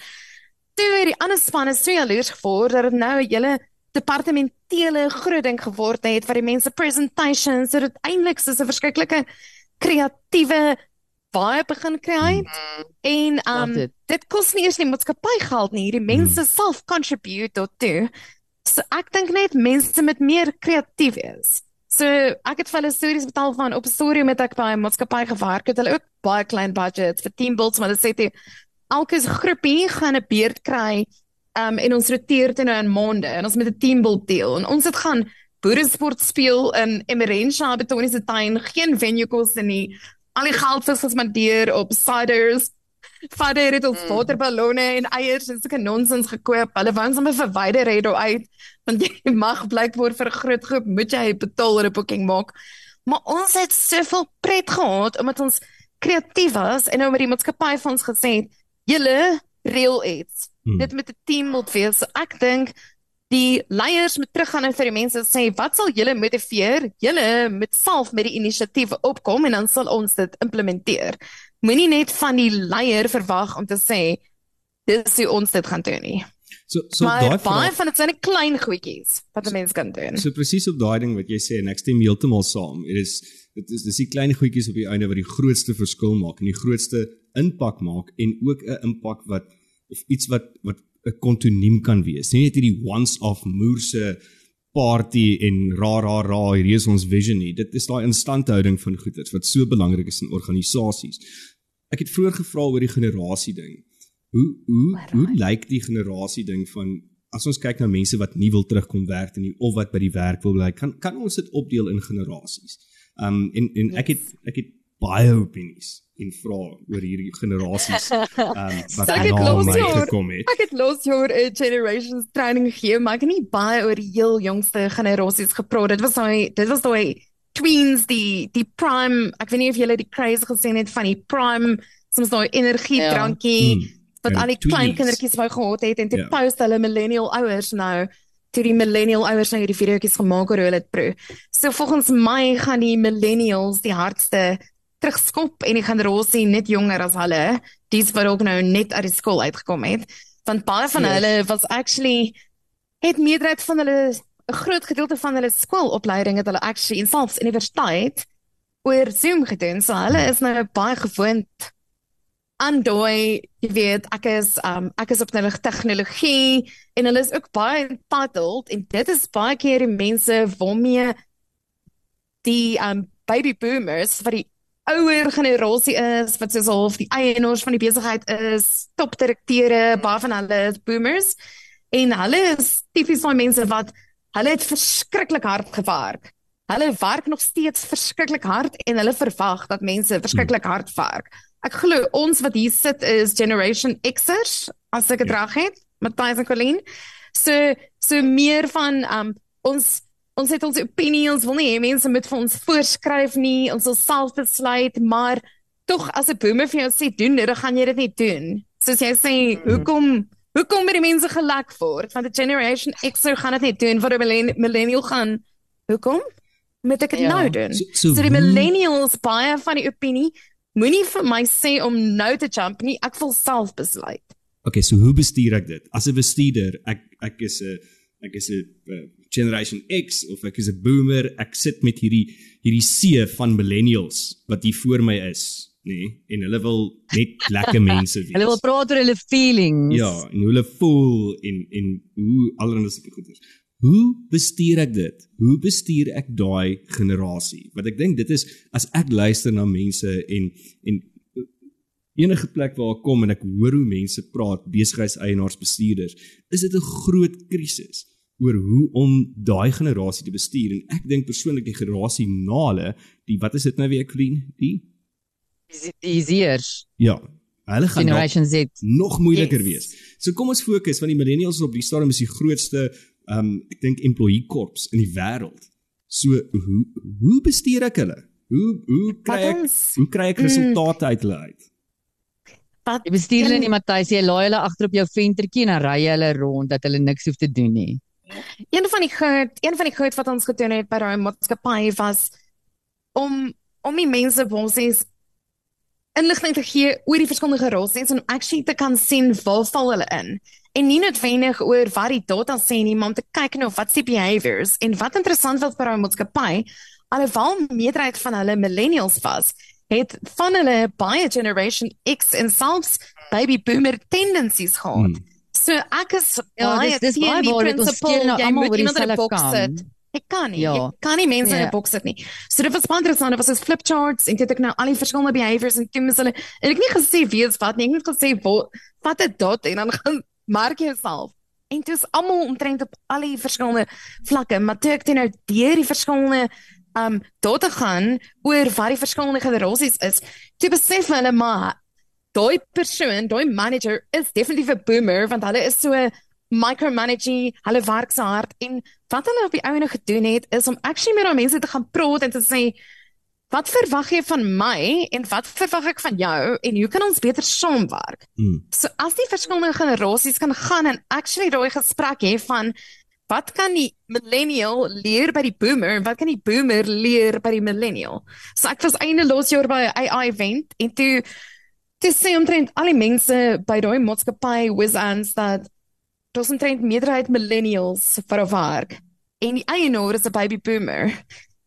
Toe het die ander spanne so jaloers geword dat dit nou 'n hele departementele groot ding geword het vir die mense presentations sodat eintlik soos 'n verskriklike kreatiewe vibe begin kry. En Love um it. dit kos nie eers die maatskappy geld nie. Die mense self contribute daartoe. So ek dink net mense met meer kreatief is. So ek het vir hulle stories vertel van op storie met ek by 'n maatskappy gewerk het. Hulle ook baie klein budgets vir team builds, maar hulle sê toe elke groepie gaan 'n beurt kry um en ons roteer dit nou in maande en ons met 'n team build deel en ons het gaan boeresport speel in Emerentia Betoniese tuin, geen venue koste nie. Al die geld is gespandeer op ciders. Vader het ons Mm. waterballonne en eiers en sulke nonsens gekoop. Hulle wou ons sommer verwyder het daar uit want jy mag blykbaar vir 'n groot groep moet jy betaal 'n boeking maak. Maar ons het soveel pret gehad omdat ons kreatief was en nou met die maatskappy van ons gesê het, julle reël iets. Hmm. Dit met 'n team moet wees. So ek dink die leiers moet teruggaan en vir die mense sê wat sal julle motiveer? Julle moet self met die inisiatiewe opkom en dan sal ons dit implementeer. Moenie net van die leier verwag om te sê dis hoe ons dit gaan doen nie. So so maar daai baie vraag van dit is net klein goedjies wat 'n mens kan doen. So presies op daai ding wat jy sê en ek stem heeltemal saam. Dit is Dit is dis die klein goedjies op die einde wat die grootste verskil maak en die grootste impak maak en ook 'n impak wat of iets wat wat 'n kontinuum kan wees. Nie net hierdie once off moerse party en ra ra ra hierdie is ons vision nie. Dit is daai instandhouding van goeders wat so belangrik is in organisasies. Ek het vroeër gevra oor die generasie ding. Hoe hoe hoe lyk die generasie ding van as ons kyk na mense wat nie wil terugkom werk nie of wat by die werk wil bly, kan kan ons dit opdeel in generasies. Um en en ek het ek het baie opinies en vra oor hierdie generasies um wat na los my gekom het. Ek het los jaar 'n generations training gegee, maar ek het nie baie oor die heel jongste generasies gepraat. Dit was daai dit was daai tweens die die prime, ek weet nie of julle die craze gesien het van die prime soms daai energiedrankie Mm. wat En al die klein kindertjies wou gehad het en toe Ja. post hulle millennial ouers nou toe die millennial ouers nou hierdie videoetjies gemaak oor hoe hulle dit proe. So volgens my gaan die millennials die hardste terugskop en die generasie net jonger as hulle, dis wat ook nou net uit die skool uitgekom het. Want baie van Yes. hulle was actually het meerderheid van hulle 'n groot gedeelte van hulle skoolopleiding het hulle actually en selfs universiteit oor Zoom gedoen. So hulle is nou baie gewoond aan daai, jy weet, ek is um ek is op nou tegnologie en hulle is ook baie entitled en dit is baie keer die mense waarmee die um baby boomers wat die ouer generasie is wat soos half die eienaars van die besigheid is, topdirekteure, baie van hulle is boomers en hulle is tipies daai mense wat hulle het verskriklik hard gewerk. Hulle werk nog steeds verskriklik hard en hulle verwag dat mense verskriklik hard werk. Ek glo ons wat hier sit is generation Xers as ek dit Ja. reg het, Matthys en Colleen. So so meer van um ons ons het ons opinie, ons wil nie hê mense moet vir ons voorskryf nie, ons wil self besluit, maar tog as 'n boomer vir jou sê doen dit, dan gaan jy dit nie doen. Soos jy sê, hoekom hoekom moet die mense gelak word? Want 'n generation X sou gaan dit nie doen, vir 'n millen- millennial gaan hoekom? Moet ek dit Ja. nou doen? So- so so die millennials baie van die opinie moenie vir my sê om nou te jump nie, ek wil self besluit. Okay, so hoe bestuur ek dit? As 'n bestuurder, ek ek is 'n ek is 'n uh, generation X of ek is 'n boomer, ek sit met hierdie hierdie see van millennials wat hier voor my is, nê? Nee? En hulle wil net lekker mense wees. Hulle wil praat oor hulle feelings. Ja, en hoe hulle voel en en hoe allerlei sulke goeders. Hoe bestuur ek dit? Hoe bestuur ek daai generasie? Want ek dink dit is as ek luister na mense en en enige plek waar ek kom en ek hoor hoe mense praat, besigheidseienaars, bestuurders, is dit 'n groot krisis oor hoe om daai generasie te bestuur en ek dink persoonlik die generasie na hulle, die wat is dit nou weer Colleen? Die Die Zers, ja, hulle gaan Generation Z. nog moeiliker Yes. wees. So kom ons fokus want die millennials op die stadium is die grootste um, ek dink employee korps in die wêreld. So hoe hoe bestuur ek hulle? Hoe hoe kry ek hoe kry ek resultate uit hulle uit? Wat Jy bestuur hulle nie Matthys, jy laai hulle agter op jou ventertjie en dan ry jy hulle rond dat hulle niks hoef te doen nie. Een van die goed, een van die goed wat ons gedoen het by daai maatskappy was om om die mense basies inligting te gee oor die verskillende gerasies en actually te kan sien waar val hulle in. En nie noodwendig oor wat die data sê nie, maar om te kyk nou wat se behaviors en wat interessant was by daai maatskappy, alhoewel meerderheid van hulle millennials was, het van hulle baie generation X en selfs baby boomer tendencies gehad. Hmm. So ek is Ja, baie dis dis baie die waar dit ons skeer nou almal oor in 'n dieselfde boks kam. sit. Ek kan nie. Ja. Jy kan nie mense in Ja. 'n boks sit nie. So dit was baie interessant. Dit was soos flipcharts en dit het ek nou al die verskillende behaviors en toe moes hulle en ek het nie gesê wie is wat nie. Ek het net gesê wat wat 'n dot en dan gaan merk jy jouself. En dit is almal omtrent op al die verskillende vlakke, maar toe ek toe nou deur die verskillende um data gaan oor wat die verskillende generasies is, toe besef hulle maar daai persoon, daai manager is definitief 'n boomer want hulle is so micromanaging, hulle werk so hard en wat hulle op die ouene gedoen het is om actually met daai mense te gaan praat en te sê wat verwag jy van my en wat verwag ek van jou en hoe kan ons beter saamwerk? Hmm. So as die verskillende generasies kan gaan en actually daai gesprek hê van wat kan die millennial leer by die boomer en wat kan die boomer leer by die millennial? So ek was einde los jaar by 'n AI event en toe toe sê omtrent al die mense by daai maatskappy Wizans dat daar's omtrent meerderheid millennials vir 'n werk en die eienaar is 'n baby boomer.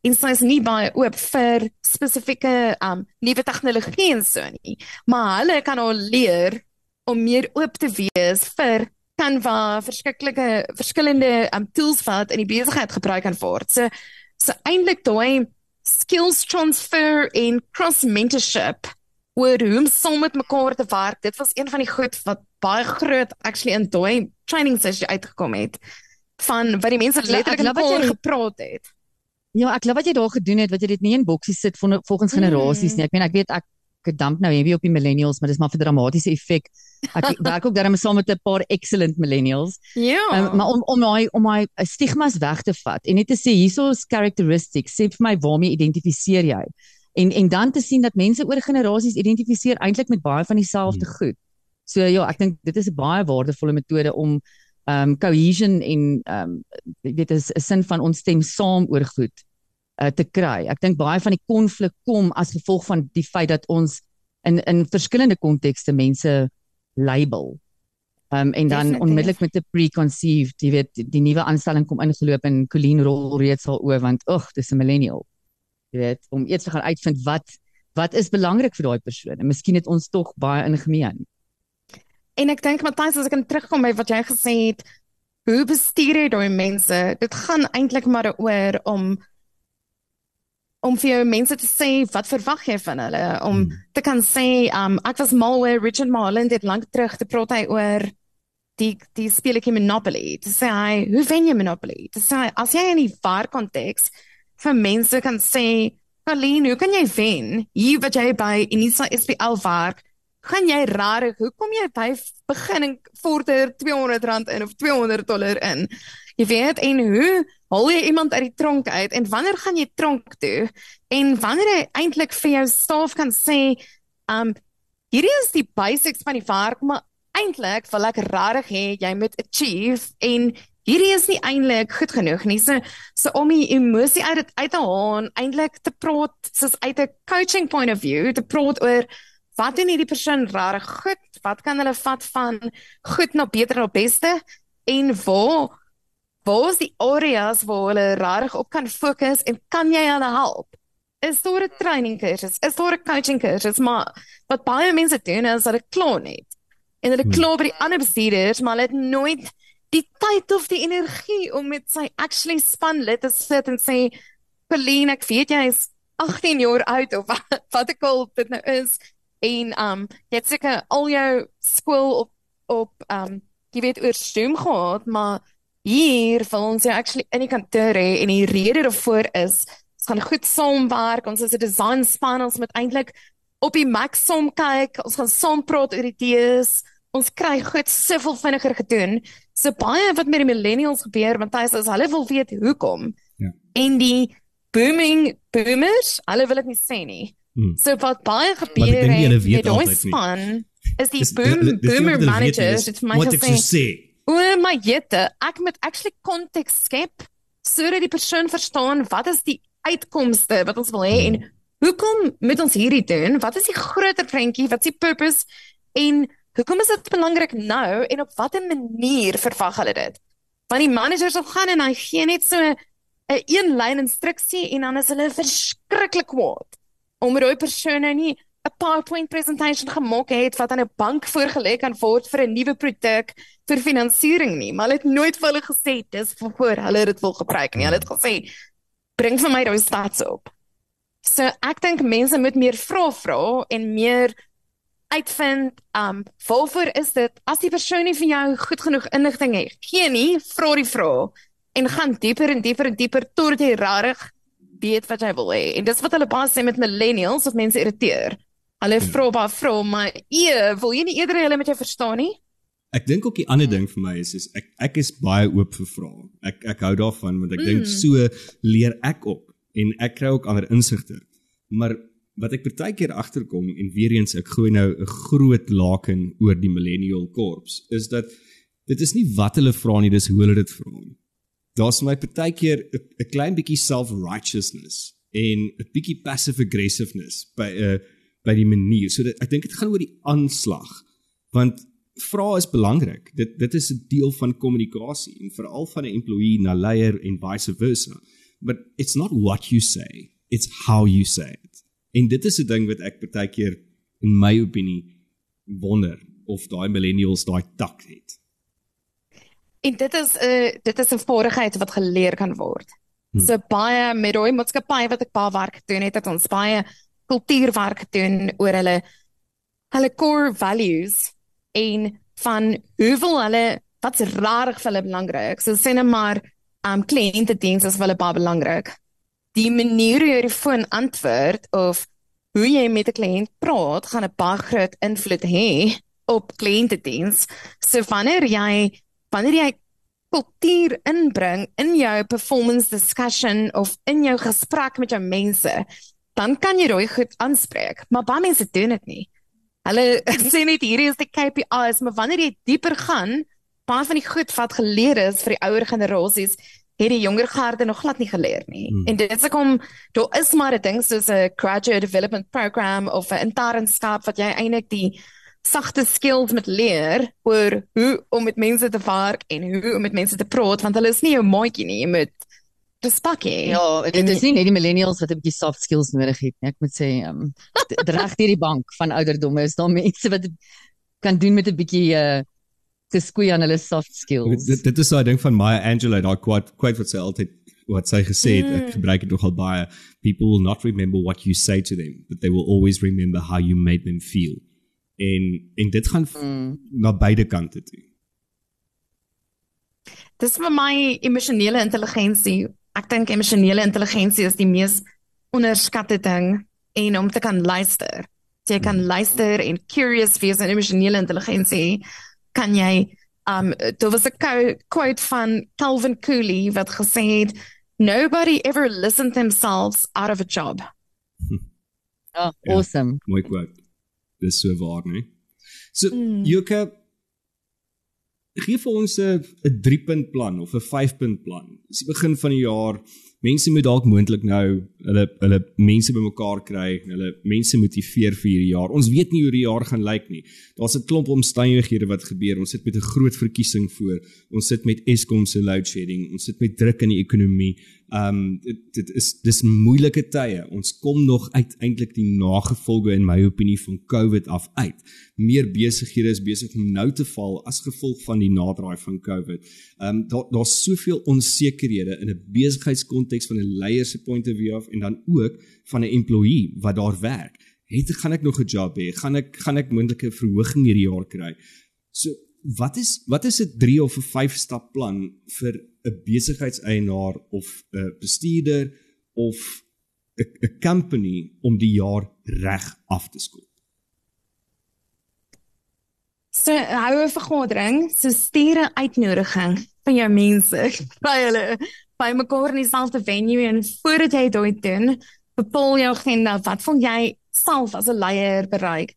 En sy is nie baie oop vir spesifieke um nuwe tegnologie en so nie. Maar hulle kan al leer om meer oop te wees vir Canva, verskillende verskillende um tools wat in die besigheid gebruik kan word. So so eintlik daai skills transfer en cross mentorship oor hoe om saam met mekaar te werk. Dit was een van die goed wat baie groot actually in daai training sessie uitgekom het van wat die mense letterlik wat mekaar jy- gepraat het. Ja, ek glo wat jy daar gedoen het, wat jy dit nie in boksies sit vol- volgens generasies Mm. nie. Ek meen ek weet ek ek damp nou heavy op die millennials, maar dis maar vir dramatiese effek. Ek werk ook daarmee saam met 'n paar excellent millennials. Ja. Um, maar om om my om my stigmas weg te vat en net te sê hierso's characteristics, sê vir my waarmee identifiseer jy? En en dan te sien dat mense oor generasies identifiseer eintlik met baie van dieselfde Hmm. goed. So ja, ek dink dit is 'n baie waardevolle metode om um cohesion en um weet is 'n sin van ons stem saam oor goed uh, te kry. Ek dink baie van die konflik kom as gevolg van die feit dat ons in in verskillende kontekste mense label. Um en dan Definitief. onmiddellik met 'n preconceived, jy weet, die, die nuwe aanstelling kom ingeloop en Colleen rol reeds al oor want ag, dis 'n millennial. Jy weet, om eers te gaan uitvind wat wat is belangrik vir daai persoon. En miskien het ons tog baie in gemeen. En ek dink Matthys as ek kan terugkom by wat jy gesê het, hoe bestuur jy daai mense? Dit gaan eintlik maar daaroor om om vir jou mense te sê wat verwag jy van hulle om Hmm. te kan sê um ek was mal oor Richard Marland het lank terug te praat hy oor die die speletjie Monopoly. Te sê hy, hoe wen jy Monopoly? Te sê hy, as jy in die waar konteks vir mense kan sê, "Colleen, hoe kan jy wen? Hier wat jy by Unisa SPL werk, gaan jy rarig, hoekom jy by beginning vorder R200 in of $200 dollar in? Jy weet en hoe haal jy iemand uit die tronk uit en wanneer gaan jy tronk toe? En wanneer jy eintlik vir jou staf kan sê, um hierdie is die basics van die werk, maar eintlik wil ek rarig hê jy moet achieve en hierdie is nie eintlik goed genoeg nie. So so om die emosie uit dit uit te haal en eintlik te praat soos uit 'n coaching point of view, te praat oor wat doen hierdie persoon rarig goed? Wat kan hulle vat van goed na beter na beste? En waar waar is die areas waar hulle rarig op kan fokus en kan jy hulle help? Is daar 'n training kursus? Is daar 'n coaching kursus? Maar wat baie mense doen is hulle kla net. En hulle Hmm. kla by die ander bestuurders, maar hulle het nooit die tyd of die energie om met sy actually spanlid te sit en sê, "Pauline, ek weet jy is 18 jaar oud of wat, wat ek al dit nou is en um jy het seker al jou skool op op um jy weet oor Zoom gehad, maar hier wil ons jou actually in die kantoor hê en die rede daarvoor is ons gaan goed saamwerk, ons is 'n design span, ons moet eintlik op die max saam kyk, ons gaan saam praat oor idees, ons kry goed soveel vinniger gedoen. So baie wat met die millennials gebeur, want hy sê hulle wil weet hoekom. Ja. En die booming boomers, hulle wil dit nie sê nie. Hmm. So wat baie gebeur het met nie. span is die Dis- boom dis- dis boomer managers, dit vir my gesê. O my jette, ek moet actually konteks skep sodat die persoon verstaan wat is die uitkomste wat ons wil hê en hoekom moet ons hierdie doen? Wat is die groter prentjie? Wat is die purpose? En hoekom is dit belangrik nou en op watter manier verwag hulle dit? Want die managers sal gaan en hy gee net so 'n een lyn instruksie en dan is hulle verskriklik kwaad daai persoon nou nie 'n PowerPoint presentation gemaak het wat aan 'n bank voorgelê kan word vir 'n nuwe produk vir finansiering nie, maar hulle het nooit vir hulle gesê dis voor hulle dit wil gebruik nie. Hulle het gesê bring vir my daai stats op. So ek dink mense moet meer vra vra en meer uitvind um waarvoor is dit as die persoon nie vir jou goed genoeg inligting. Gee nie, vra die vrae en gaan dieper en dieper en dieper tot jy regtig weet wat jy wil hê. En dis wat hulle baie sê met millennials wat mense irriteer. Hulle vra baie vra, maar e, wil jy nie eerder hulle met jou verstaan nie? Ek dink ook die ander ding vir my is is ek ek is baie oop vir vrae. Ek ek hou daarvan want ek mm. dink Mm. so leer ek op en ek kry ook ander insigte. Maar wat ek partykeer agterkom en weer eens ek gooi nou 'n groot laken oor die millennial korps is dat dit is nie wat hulle vra nie, dis hoe hulle dit vra. Daar's my partykeer 'n klein bietjie self-righteousness en 'n bietjie passive aggressiveness by 'n uh, by die manier. So dit, ek dink dit gaan oor die aanslag want vrae is belangrik. Dit dit is 'n deel van kommunikasie en veral van 'n employee na leier en vice versa. but it's not what you say, it's how you say it. En dit is 'n ding wat ek baie keer in my opinie wonder of daai millennials daai tak het. En dit is 'n uh, dit is 'n vaardigheid wat geleer kan word. Hmm. So baie met daai maatskappy wat ek baie werk doen het, het ons baie kultuurwerk gedoen oor hulle hulle core values en van hoeveel hulle wat's rarig vir hulle belangrik. So sê net maar um kliëntediens is vir hulle baie belangrik. Die manier hoe jy die foon antwoord of hoe jy met 'n kliënt praat, gaan 'n baie groot invloed hê op kliëntediens. So wanneer jy wanneer jy kultuur inbring in jou performance discussion of in jou gesprek met jou mense, dan kan jy rooi goed aanspreek, maar baie mense doen dit nie. Hulle sê net hierdie is die KPIs, maar wanneer jy dieper gaan, baie van die goed wat geleer is vir die ouer generasies, het die jonger garde nog glad nie geleer nie. Hmm. En dit is kom daar is maar 'n ding soos 'n graduate development program of 'n internskap wat jy eintlik die sagte skills met leer oor hoe om met mense te werk en hoe om met mense te praat want hulle is nie jou maatjie nie jy moet respakkie. Ja, dit is nie net die millennials wat 'n bietjie soft skills nodig het nie. Ek moet sê, ehm um, reg deur die bank van ouderdomme is daar mense wat kan doen met 'n bietjie uh te skoei aan hulle soft skills. Dit dit is daai ding van Maya Angelou, daai quote quote wat sy altyd wat sy gesê het, mm. ek gebruik dit nogal baie. People will not remember what you say to them, but they will always remember how you made them feel. En en dit gaan mm. na beide kante toe. Dis vir my emosionele intelligensie ek dink emosionele intelligensie is die mees onderskatte ding en om te kan luister. Jy kan hmm. luister en curious wees en emosionele intelligensie kan jy um daar was 'n quote van Calvin Cooley wat gesê het nobody ever listened themselves out of a job. Oh, awesome. Ja, mooi quote. Dis so waar, né? So, mm. Joke gee vir ons 'n 'n 3-punt plan of 'n 5-punt plan. Dis die begin van die jaar. Mense moet dalk moontlik nou hulle hulle mense bymekaar kry, hulle mense motiveer vir hierdie jaar. Ons weet nie hoe die jaar gaan lyk nie. Daar's 'n klomp omstandighede wat gebeur. Ons sit met 'n groot verkiesing voor. Ons sit met Eskom se load shedding. Ons sit met druk in die ekonomie. Um dit, dit is dis moeilike tye. Ons kom nog uiteindelik die nagevolge in my opinie van COVID af uit. Meer besighede is besig om nou te val as gevolg van die naderdraai van COVID. Um daar daar's soveel onsekerhede in 'n besigheidskonteks van 'n leier se point of view af en dan ook van 'n employee wat daar werk. Het gaan ek nog 'n job hê? Gaan ek gaan ek moontlike verhoging hierdie jaar kry? So wat is wat is 'n 3 of 'n 5 stap plan vir 'n besigheidseienaar of 'n bestuurder of 'n company om die jaar reg af te skop. So hou 'n vergadering, so stuur 'n uitnodiging van jou mense by hulle by mekaar in dieselfde venue en voordat jy dit doen, bepaal jou agenda, wat voel jy self as 'n leier bereik?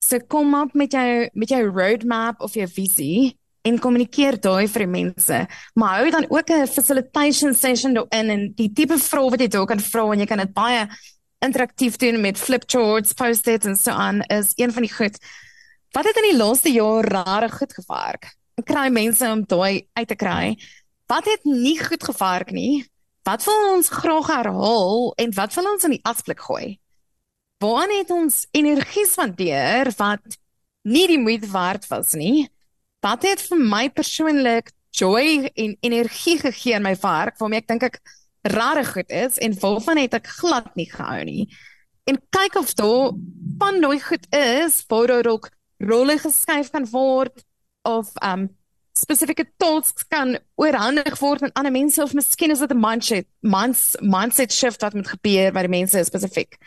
So kom op met jou met jou roadmap of jou visie en kommunikeer daai vir die mense. Maar hou dan ook 'n facilitation session daarin en die tipe vrae wat jy daar kan vra en jy kan dit baie interaktief doen met flipcharts, post-its en so aan is een van die goed. Wat het in die laaste jaar rare goed gevaark? Ek kry mense om daai uit te kry. Wat het nie goed gevaark nie? Wat wil ons graag herhaal en wat wil ons in die asblik gooi? Waar het ons energie spandeer wat nie die moeite werd was nie? wat het vir my persoonlik joy en energie gegee in my werk waarmee ek dink ek rarig goed is en waarvan het ek glad nie gehou nie. En kyk of daar van daai goed is waar daar ook rolle geskuif kan word of um spesifieke tasks kan oorhandig word aan ander mense of miskien is dit 'n mindset minds, mindset shift wat moet gebeur by die mense spesifiek.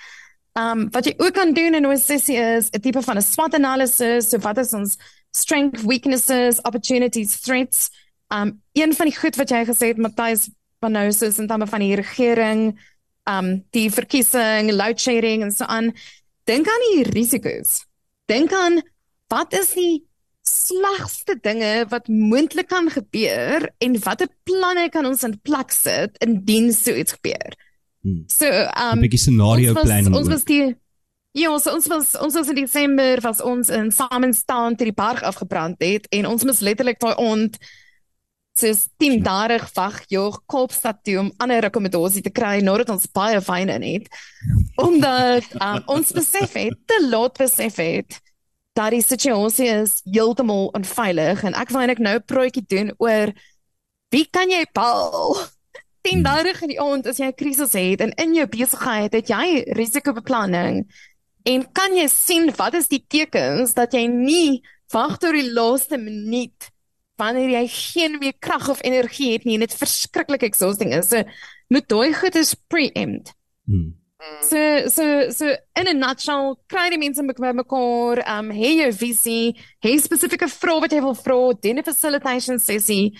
Um wat jy ook kan doen in 'n sessie is 'n tipe van 'n SWOT analysis, so wat is ons strength, weaknesses, opportunities, threats. Um een van die goed wat jy gesê het Matthys van nou soos in terme van die regering, um die verkiesing, load shedding en so aan. Dink aan die risiko's. Dink aan wat is die slegste dinge wat moontlik kan gebeur en watter planne kan ons in plek sit indien so iets gebeur. Hmm. So um 'n bietjie scenario planning. Ons was die Ja, ons ons was ons was in Desember was ons in Samenstown te die berg afgebrand het en ons moes letterlik daai ont soos 10 dae wag jog Kaapstad toe om ander akkommodasie te kry nadat ons baie fyn in het. Omdat um, ons besef het, te laat besef het dat die situasie is heeltemal onveilig en ek wil eintlik nou 'n projek doen oor wie kan jy bel? 10 dae in die aand as jy 'n krisis het en in jou besigheid het jy risikobeplanning en kan jy sien wat is die tekens dat jy nie wag tot die laaste minuut wanneer jy geen meer krag of energie het nie en dit verskriklik exhausting is. So moet daai goed is preempt. Hmm. So so so in a nutshell, kry die mense by mekaar, um hê jou visie, hê spesifieke vrae wat jy wil vra, doen 'n facilitation sessie.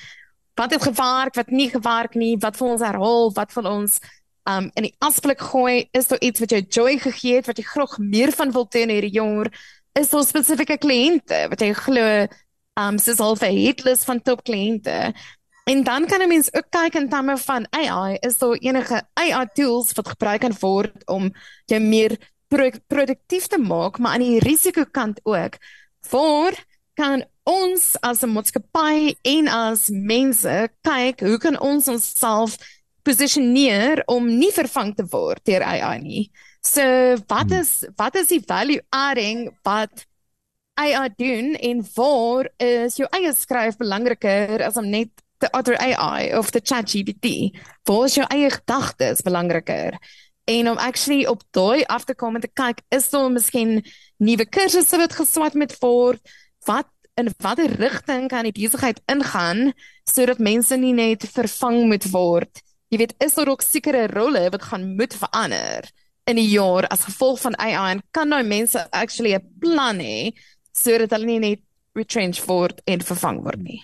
Wat het gewerk, wat nie gewerk nie, wat vir ons herhaal, wat vir ons um in die asblik gooi, is daar iets wat jou joy gegee het wat jy graag meer van wil doen hierdie jaar? Is daar spesifieke kliënte wat jy glo um soos al vir hitless van top kliënte. En dan kan 'n mens ook kyk in terme van AI, is daar enige AI tools wat gebruik kan word om jou meer pro produktief te maak, maar aan die risikokant ook. Voor kan ons as 'n maatskappy en as mense kyk hoe kan ons onsself posisioneer om nie vervang te word deur AI nie. So wat hmm. is wat is die value adding wat AI doen en waar is jou eie skryf belangriker as om net the other AI of the ChatGPT? Waar is jou eie gedagtes belangriker? En om actually op daai af te kom en te kyk, is daar miskien nuwe kursusse wat geswat met word? Wat in watter rigting kan die besigheid ingaan sodat mense nie net vervang moet word? Jy weet, is daar ook sekere rolle wat gaan moet verander in die jaar as gevolg van AI en kan nou mense actually 'n plan hê sodat hulle nie net retrench word en vervang word nie.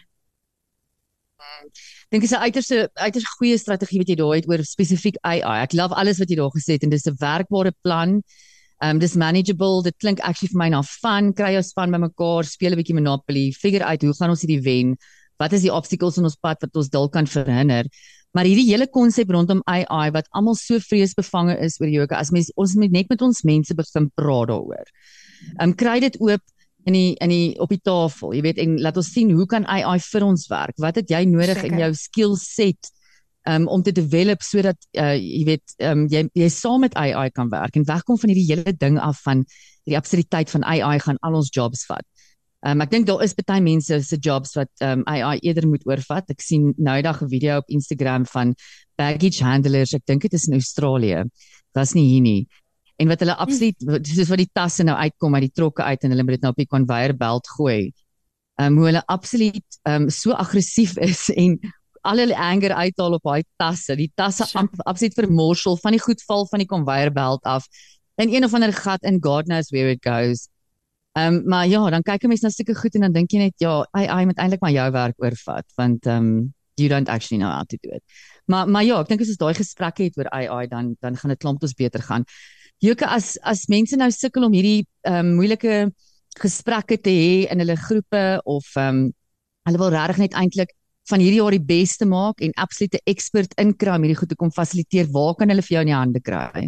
Dink dis 'n uiters uiters goeie strategie wat jy daar het oor spesifiek AI. Ek love alles wat jy daar gesê het en dis 'n werkbare plan. Um dis manageable. Dit klink actually vir my na fun. Kry jou span bymekaar, speel 'n bietjie Monopoly, figure uit hoe gaan ons hierdie wen? Wat is die obstacles in ons pad wat ons dalk kan verhinder? Maar hierdie hele konsep rondom AI wat almal so vreesbevange is oor Joka, as mens ons moet net met ons mense begin praat daaroor. Um kry dit oop in die in die op die tafel, jy weet en laat ons sien hoe kan AI vir ons werk? Wat het jy nodig Seker. in jou skill set um, om te develop sodat uh, jy weet um, jy jy saam met AI kan werk en wegkom van hierdie hele ding af van die absurditeit van AI gaan al ons jobs vat. Um, ek dink daar is baie mense se jobs wat um, AI eerder moet oorvat. Ek sien nou eendag 'n video op Instagram van baggage handlers. Ek dink dit is in Australië. Dit's nie hier nie en wat hulle absoluut soos wat die tasse nou uitkom uit die trokke uit en hulle moet dit nou op die conveyor belt gooi. Ehm um, hoe hulle absoluut ehm um, so aggressief is en al hulle anger uithaal op daai tasse. Die tasse absoluut vermorsel van die goed val van die conveyor belt af in een of ander gat in God knows where it goes. Ehm um, maar ja, dan kyk 'n mens na sulke goed en dan dink jy net ja, ai ai moet eintlik maar jou werk oorvat want ehm um, you don't actually know how to do it. Maar maar ja, ek dink as ons daai gesprekke het oor AI dan dan gaan dit klomp ons beter gaan. Joke as as mense nou sukkel om hierdie ehm um, moeilike gesprekke te hê in hulle groepe of ehm um, hulle wil regtig net eintlik van hierdie jaar die beste maak en absolute expert inkry om hierdie goed te kom fasiliteer, waar kan hulle vir jou in die hande kry?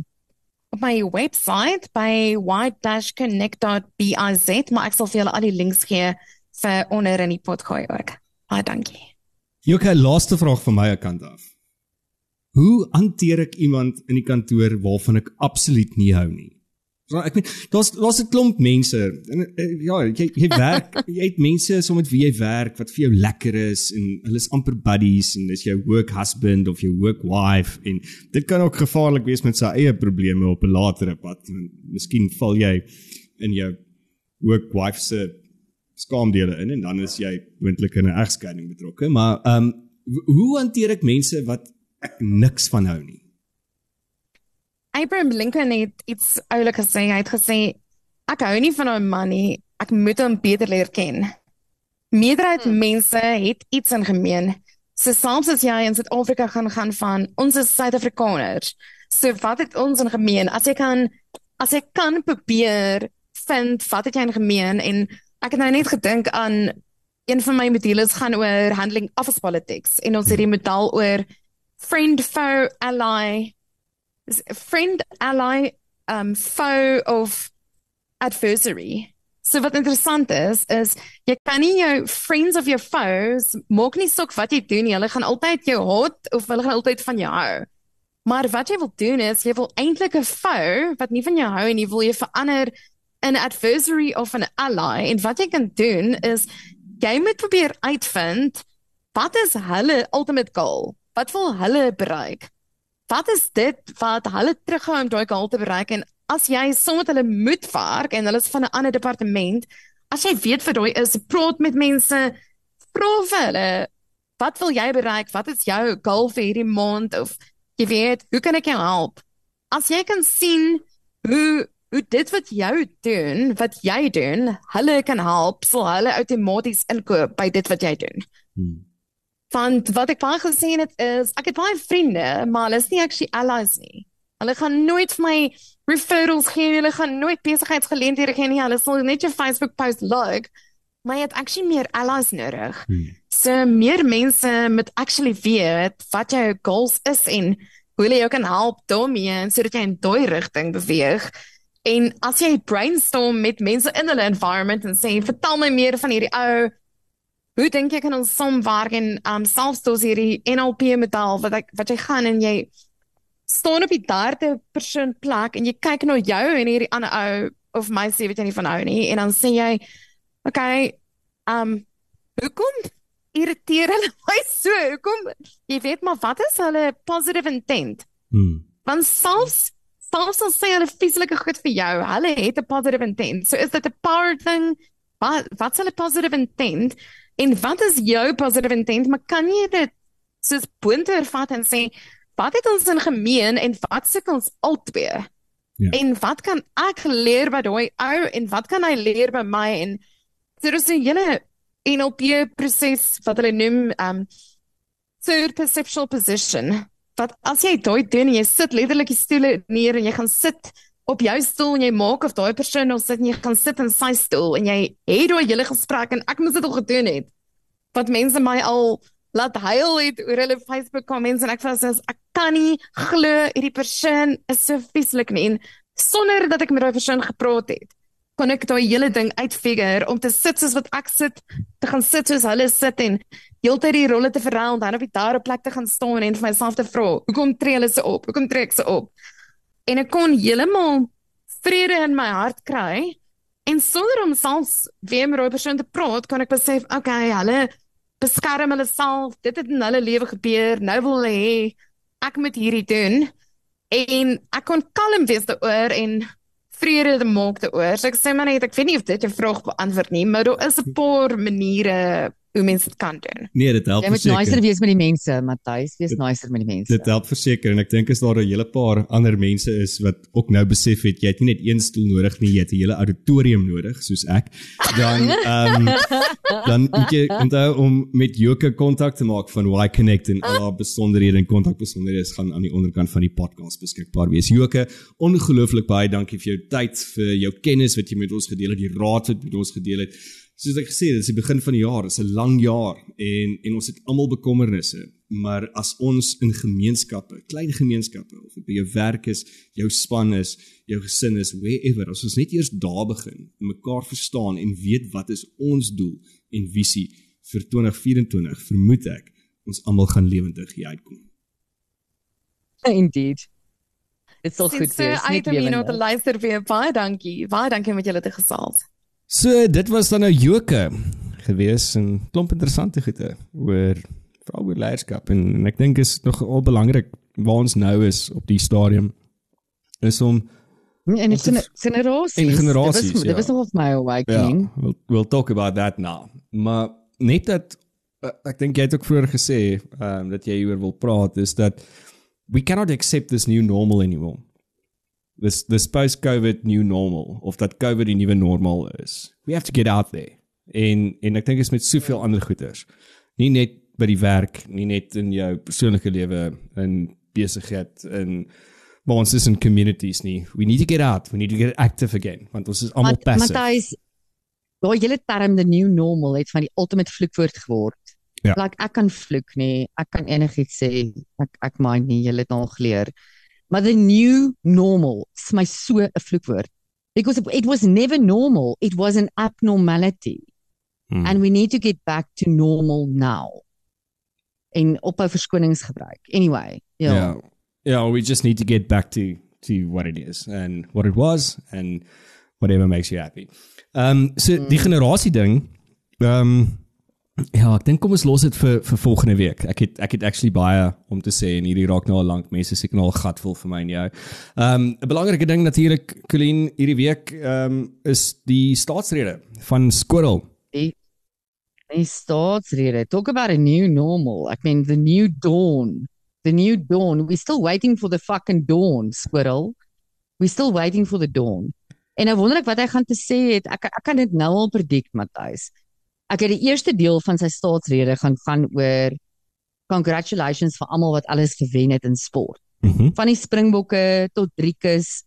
Op my webwerf by white-connect.biz, maar ek sal vir julle al die links gee vir onder in die gooi ook. Baie dankie. Joke, laaste vraag van my kant af. Hoe hanteer ek iemand in die kantoor waarvan ek absoluut nie hou nie? So ek weet daar's daar's 'n klomp mense en eh, ja, jy jy werk, jy het mense so met wie jy werk wat vir jou lekker is en hulle is amper buddies en dis jou work husband of jou work wife en dit kan ook gevaarlik wees met sy eie probleme op 'n latere pad. Miskien val jy in jou work wife se skaamdele in en dan is jy moontlik in 'n egskeiding betrokke, maar ehm um, hoe hanteer ek mense wat ek niks van hou nie. Abraham Lincoln het iets oulik gesê. Hy het gesê ek hou nie van 'n man nie. Ek moet hom beter leer ken. Meerderheid hmm. mense het iets in gemeen. So soms as jy in Suid-Afrika gaan gaan van ons is Suid-Afrikaners. So wat het ons in gemeen? As jy kan as jy kan probeer vind wat het jy in gemeen en ek het nou net gedink aan een van my modules gaan oor handling office politics en ons het die model oor friend foe ally friend ally um foe of adversary So wat interessant is, is jy kan nie jou friends of your foes maak nie sok wat jy doen nie. Hulle gaan altyd jou haat of hulle gaan altyd van jou hou. Maar wat jy wil doen is jy wil eintlik 'n foe wat nie van jou hou en jy wil jy verander in 'n adversary of 'n ally en wat jy kan doen is jy moet probeer uitvind wat is hulle ultimate goal? Wat wil hulle bereik? Wat is dit wat hulle terughou om daai goal te bereik en as jy saam met hulle moet werk en hulle is van 'n ander departement, as jy weet vir daai is praat met mense, vra vir hulle wat wil jy bereik? Wat is jou goal vir hierdie maand of jy weet, hoe kan ek jou help? As jy kan sien hoe hoe dit wat jou doen, wat jy doen, hulle kan help, sal hulle outomaties inkoop by dit wat jy doen. Hmm. Want wat ek baie gesien het is, ek het baie vriende, maar hulle is nie actually allies nie. Hulle gaan nooit vir my referrals gee, hulle gaan nooit besigheidsgeleenthede gee nie. Hulle sal net jou Facebook post like, maar jy het actually meer allies nodig. Hmm. So meer mense moet actually weet wat jou goals is en hoe hulle jou kan help daarmee sodat jy in daai rigting beweeg. En as jy brainstorm met mense in hulle environment en sê vertel my meer van hierdie ou hoe dink jy kan ons saamwerk en um selfs dous hierdie NLP model wat ek wat jy gaan en jy staan op die derde persoon plek en jy kyk na jou en hierdie ander ou of my sê weet jy nie van ou nie en dan sê jy okay um hoekom irriteer hulle my so hoekom jy weet maar wat is hulle positive intent Hmm. want selfs selfs al sê hulle fisielike goed vir jou, hulle het 'n positive intent. So is dit 'n power thing? Wat wat's hulle positive intent? En wat is jou positive intent? Maar kan jy dit soos boontoe vat en sê wat het ons in gemeen en wat sukkel ons albei? Ja. En wat kan ek leer by daai ou en wat kan hy leer by my en so dis 'n hele NLP proses wat hulle noem um third perceptual position wat as jy daai doen en jy sit letterlik die stoele neer en jy gaan sit op jou stoel en jy maak of daai persoon nog sit en jy gaan sit in sy stoel en jy het daai hele gesprek en ek moes dit al gedoen het wat mense my al laat huil het oor hulle Facebook comments en ek voel soos ek kan nie glo hierdie persoon is so vieslik nie. En sonder dat ek met daai persoon gepraat het kon ek daai hele ding uitfigure om te sit soos wat ek sit te gaan sit soos hulle sit en heeltyd die rolle te verruil en dan op die daar op plek te gaan staan en vir myself te vra hoekom tree hulle se op? Hoekom trek se op en ek kon heeltemal vrede in my hart kry. En sonder om selfs weer met daai persoon te praat kon ek besef okay hulle beskerm hulle self. Dit het in hulle lewe gebeur. Nou wil hulle hê ek moet hierdie doen. En ek kon kalm wees daaroor en vrede te maak daaroor. So ek sê maar net ek weet nie of dit jou vraag beantwoord nie, maar daar is 'n paar maniere hoe mense dit kan doen. Nee, dit help Jy moet verseker. nicer wees met die mense, Matthys, wees Dit- nicer met die mense. Dit help verseker en ek dink as daar 'n hele paar ander mense is wat ook nou besef het jy het nie net een stoel nodig nie, jy het 'n hele auditorium nodig soos ek. Dan ehm dan moet jy onthou om met Joke kontak te maak van Y Connect en al haar besonderhede en kontakbesonderhede gaan aan die onderkant van die podcast beskikbaar wees. Joke, ongelooflik baie dankie vir jou tyd, vir jou kennis wat jy met ons gedeel het, die raad wat jy met ons gedeel het. Soos ek gesê het, dit is die begin van die jaar, dit is 'n lang jaar en en ons het almal bekommernisse, maar as ons in gemeenskappe, klein gemeenskappe of dit by jou werk is, jou span is, jou gesin is, wherever, as ons net eers daar begin en mekaar verstaan en weet wat is ons doel en visie vir 2024, vermoed ek ons almal gaan lewendig hier uitkom. Indeed. Dit sal goed wees, uit net om hier nou te lewendig. luister weer. Baie dankie. Baie dankie met julle te gesels. So dit was dan nou Joke gewees en klomp interessante goede oor veral oor leierskap en, en ek dink is nog al belangrik waar ons nou is op die stadium is om En dit Of is generasies. En generasies, Dit was, ja. dit was nog of my ja, awakening. we'll, we'll talk about that now. Maar net dat uh, ek dink jy het ook vroeër gesê um, dat jy hieroor wil praat is dat we cannot accept this new normal anymore. This this post-COVID new normal of dat COVID die nuwe normaal is. We have to get out there. En en ek dink is met soveel ander goeters. Nie net by die werk, nie net in jou persoonlike lewe, in besigheid en maar ons is in communities nie. We need to get out. We need to get active again want ons is almal passive. Matthys, daai hele term the new normal het van die ultimate vloekwoord geword. Ja. Like ek kan vloek nie, ek kan enigiets sê. Ek ek mind nie, jy het al geleer. Maar the new normal is my so 'n vloekwoord. because it, was never normal. It was an abnormality. Hmm. And we need to get back to normal now. En ophou verskonings gebruik. Anyway, ja. Yeah. Yeah, we just need to get back to to what it is and what it was and whatever makes you happy. Um so die generasie ding. Um ja, ek dink kom ons los dit vir vir volgende week. Ek het ek het actually baie om te sê en hierdie raak nou al lank mense seker nou al gatvol vir my en jou. Um 'n belangrike ding natuurlik Colleen hierdie week um is die staatsrede van Squirrel. Die die staatsrede. Talk about a new normal. I mean the new dawn. The new dawn. We're still waiting for the fucking dawn, squirrel. We're still waiting for the dawn. En nou wonder ek wat hy gaan te sê het. Ek ek kan dit nou al predict, Matthys. Ek het die eerste deel van sy staatsrede gaan gaan oor congratulations vir almal wat alles gewen het in sport. Mhm. Van die Springbokke tot Driekus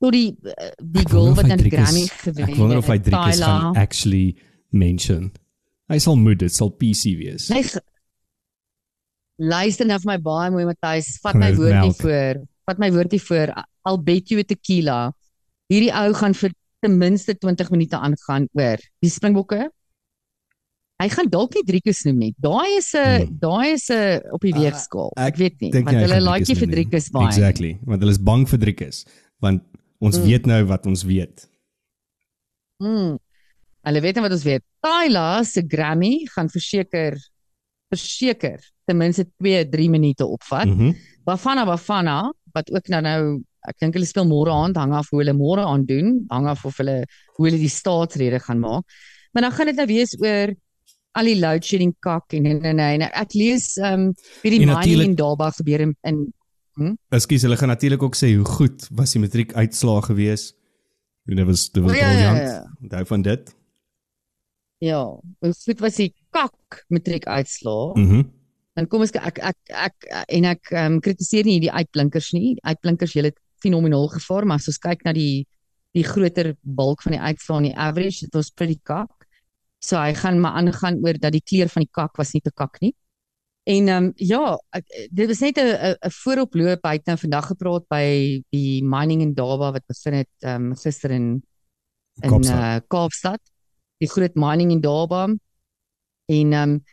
tot die eh, die of wat hy dan die Grammy gewen Ek wonder of hy Driekus gaan actually mention. Hy sal moet dit sal PC wees. Nee, ge- luister nou vir my baie mooi Matthys, vat my hy woord melk? hiervoor. Vat my woord hiervoor. I'll bet you a tequila. Hierdie ou gaan vir ten minste 20 minute aangaan oor die Springbokke. Hy gaan dalk nie Driekus noem nie. Daai is 'n Hmm. daai is 'n op die Ah, weegskaal. ek Ek weet nie, want hulle like nie vir nie? Driekus baie. Exactly, want hulle is bang vir Driekus want ons Mm. weet nou wat ons weet. Mm. Hulle weet nie wat ons weet. Tyla se Grammy gaan verseker verseker ten minste 2, 3 minute opvat. Mhm. Bafana Bafana wat ook nou nou ek dink hulle speel môre aand hang af hoe hulle môre aand doen, hang af of hulle hoe hulle die staatsrede gaan maak. Maar dan gaan dit nou wees oor al die load shedding kak en en en, en ek lees ehm um, wie die En mining in Durban gebeur in, in Ekskuus, hulle gaan natuurlik ook sê hoe goed was die matriek uitslae gewees. En dit was dit was O, ja, ja, briljant. ja. Onthou van dit. ja, hoe goed was die kak matriek uitslaa? Mhm. Dan kom ons ek ek ek en ek ehm um, kritiseer nie die uitblinkers nie. Die uitblinkers julle het fenomenaal gevaar, maar as ons kyk na die die groter bulk van die uitslae en die average, dit was pretty kak. So hy gaan maar aangaan oor dat die kleur van die kak was nie te kak nie. En ehm um, ja, dit was net 'n 'n vooroploop. Hy het nou vandag gepraat by die mining in Durban wat begin het ehm um, gister in in Kaapstad. uh, Kaapstad. Die groot mining in Durban. En ehm um,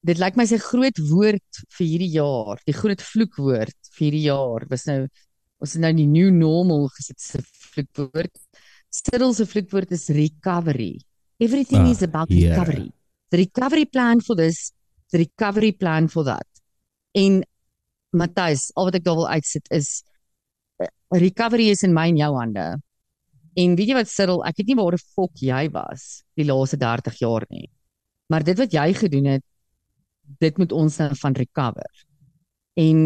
dit lyk my sy groot woord vir hierdie jaar, die groot vloekwoord vir hierdie jaar was nou ons het nou die new normal gesit se vloekwoord. Cyril se vloekwoord is recovery. Everything Ah, is about yeah. recovery. The recovery plan for this, the recovery plan for that. En Matthys, al wat ek daar wil uitsit is eh, recovery is in my en jou hande. En weet jy wat Cyril, ek weet nie waar die fok jy was die laaste 30 jaar nie. Maar dit wat jy gedoen het, dit moet ons nou van recover. En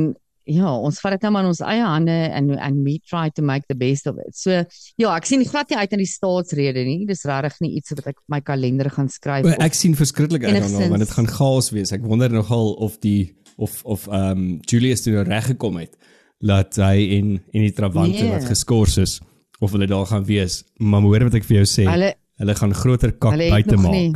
ja, ons vat dit nou maar in ons eie hande and and we try to make the best of it. So ja, ek sien glad nie uit na die staatsrede nie. Dis regtig nie iets wat ek op my kalender gaan skryf. Maar ek sien verskriklik uit daarna want dit gaan chaos wees. Ek wonder nogal of die of of ehm um, Julius toe nou reg gekom het dat hy en en die Travante Nee. wat geskort is of hulle daar gaan wees. Maar hoor wat ek vir jou sê. Hulle hulle gaan groter kak buite maak. nie.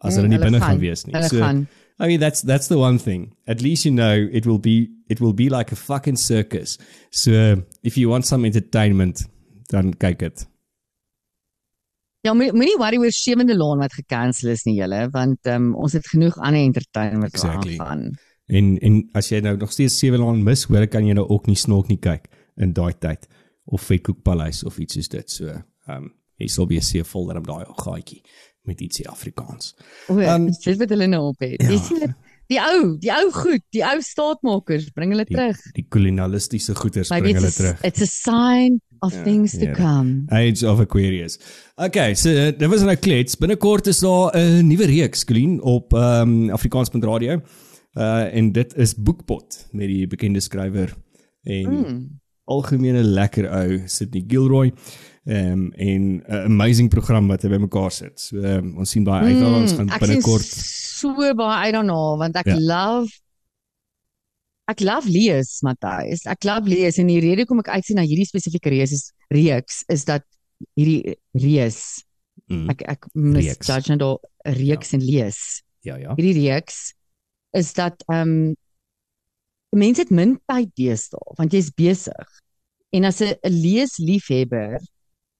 As hulle nie binne gaan. gaan wees nie. hulle So gaan I mean that's that's the one thing. At least you know it will be it will be like a fucking circus. So if you want some entertainment, dan kyk dit. Ja, moenie worry oor Sewende Laan wat gekansel is nie julle, want um, ons het genoeg ander entertainment Exactly. aangaan. En en as jy nou nog steeds sewe laan mis, hoor kan jy nou ook nie snork nie kyk in daai tyd of Vetkoekpaleis of iets soos dit. So, ehm um, jy sal weer see vol dat op daai gaatjie met ietsie Afrikaans. O, Um, dis wat hulle nou op het. ja. Jy sien dit die ou, die ou goed, die ou staatmakers, bring hulle Die, terug. die kolonialistiese goeder Maybe bring hulle a, terug. it's a sign of Ja, things to ja. come. Age of Aquarius. Okay, so uh, dit was nou klets. Binnekort is daar 'n nuwe reeks Colleen op ehm um, Afrikaans.radio. Uh en dit is Boekpot met die bekende skrywer en Mm. algemene lekker ou Sydney Gilroy. Ehm um, en 'n amazing program wat hy bymekaar sit. So um, ons sien baie uit daarna. Ons gaan Mm, ek sien binnekort so baie uit daarna want ek Ja. love ek love lees, Matthys. Ek love lees en die rede kom ek uitsien na hierdie spesifieke reeks is reeks is dat hierdie reeks mm, ek ek mis Reeks. judge nou daar reeks en lees. ja ja. Hierdie reeks is dat ehm um, mense het min tyd deesdae want jy's besig. En as 'n leesliefhebber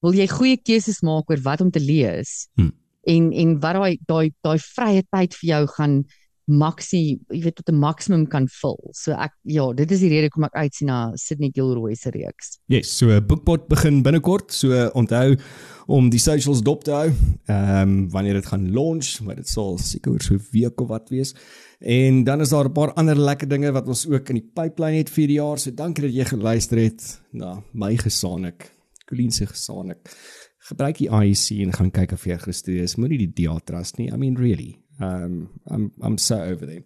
wil jy goeie keuses maak oor wat om te lees. Hmm. En en wat daai daai daai vrye tyd vir jou gaan maksie, jy weet tot 'n maksimum kan vul. So ek ja, dit is die rede hoekom ek uitsien na Sydney Gilroy se reeks. Yes, so Bookpot begin binnekort. So onthou om die socials dop te hou. Ehm um, wanneer dit gaan launch, maar dit sal seker oor so 'n week of wat wees. En dan is daar 'n paar ander lekker dinge wat ons ook in die pipeline het vir die jaar. So dankie dat jy geluister het na my gesaanik, Colleen se gesaanik. Gebruik die IEC en gaan kyk of jy gestudeer is. Moenie die DA trust nie. I mean really. Um I'm I'm so over there.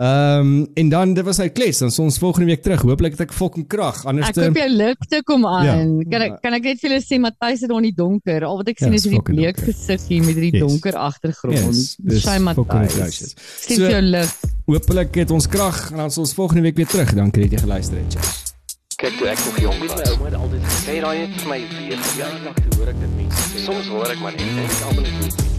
Ehm um, en dan dit was hy kles, dan ons volgende week terug. Hooplik het ek fucking krag. Anders Ek hoop jou ligte kom aan. Ja. Kan ek kan ek net vir julle sê Matthys het daar in die donker. Al wat ek Ja, sien is is hierdie bleek donker. gesig hier met hierdie Yes. donker agtergrond. Yes, Shame fucking Matthys. Sien So- jou lig. Hooplik het ons krag en dan ons volgende week weer terug. Dankie dat jy geluister het. Cheers. Kyk toe ek nog jong was. My ouma het altyd gesê daai het vir my weer verjaardag toe hoor ek dit mense sê. Soms hoor ek maar net en ek almal net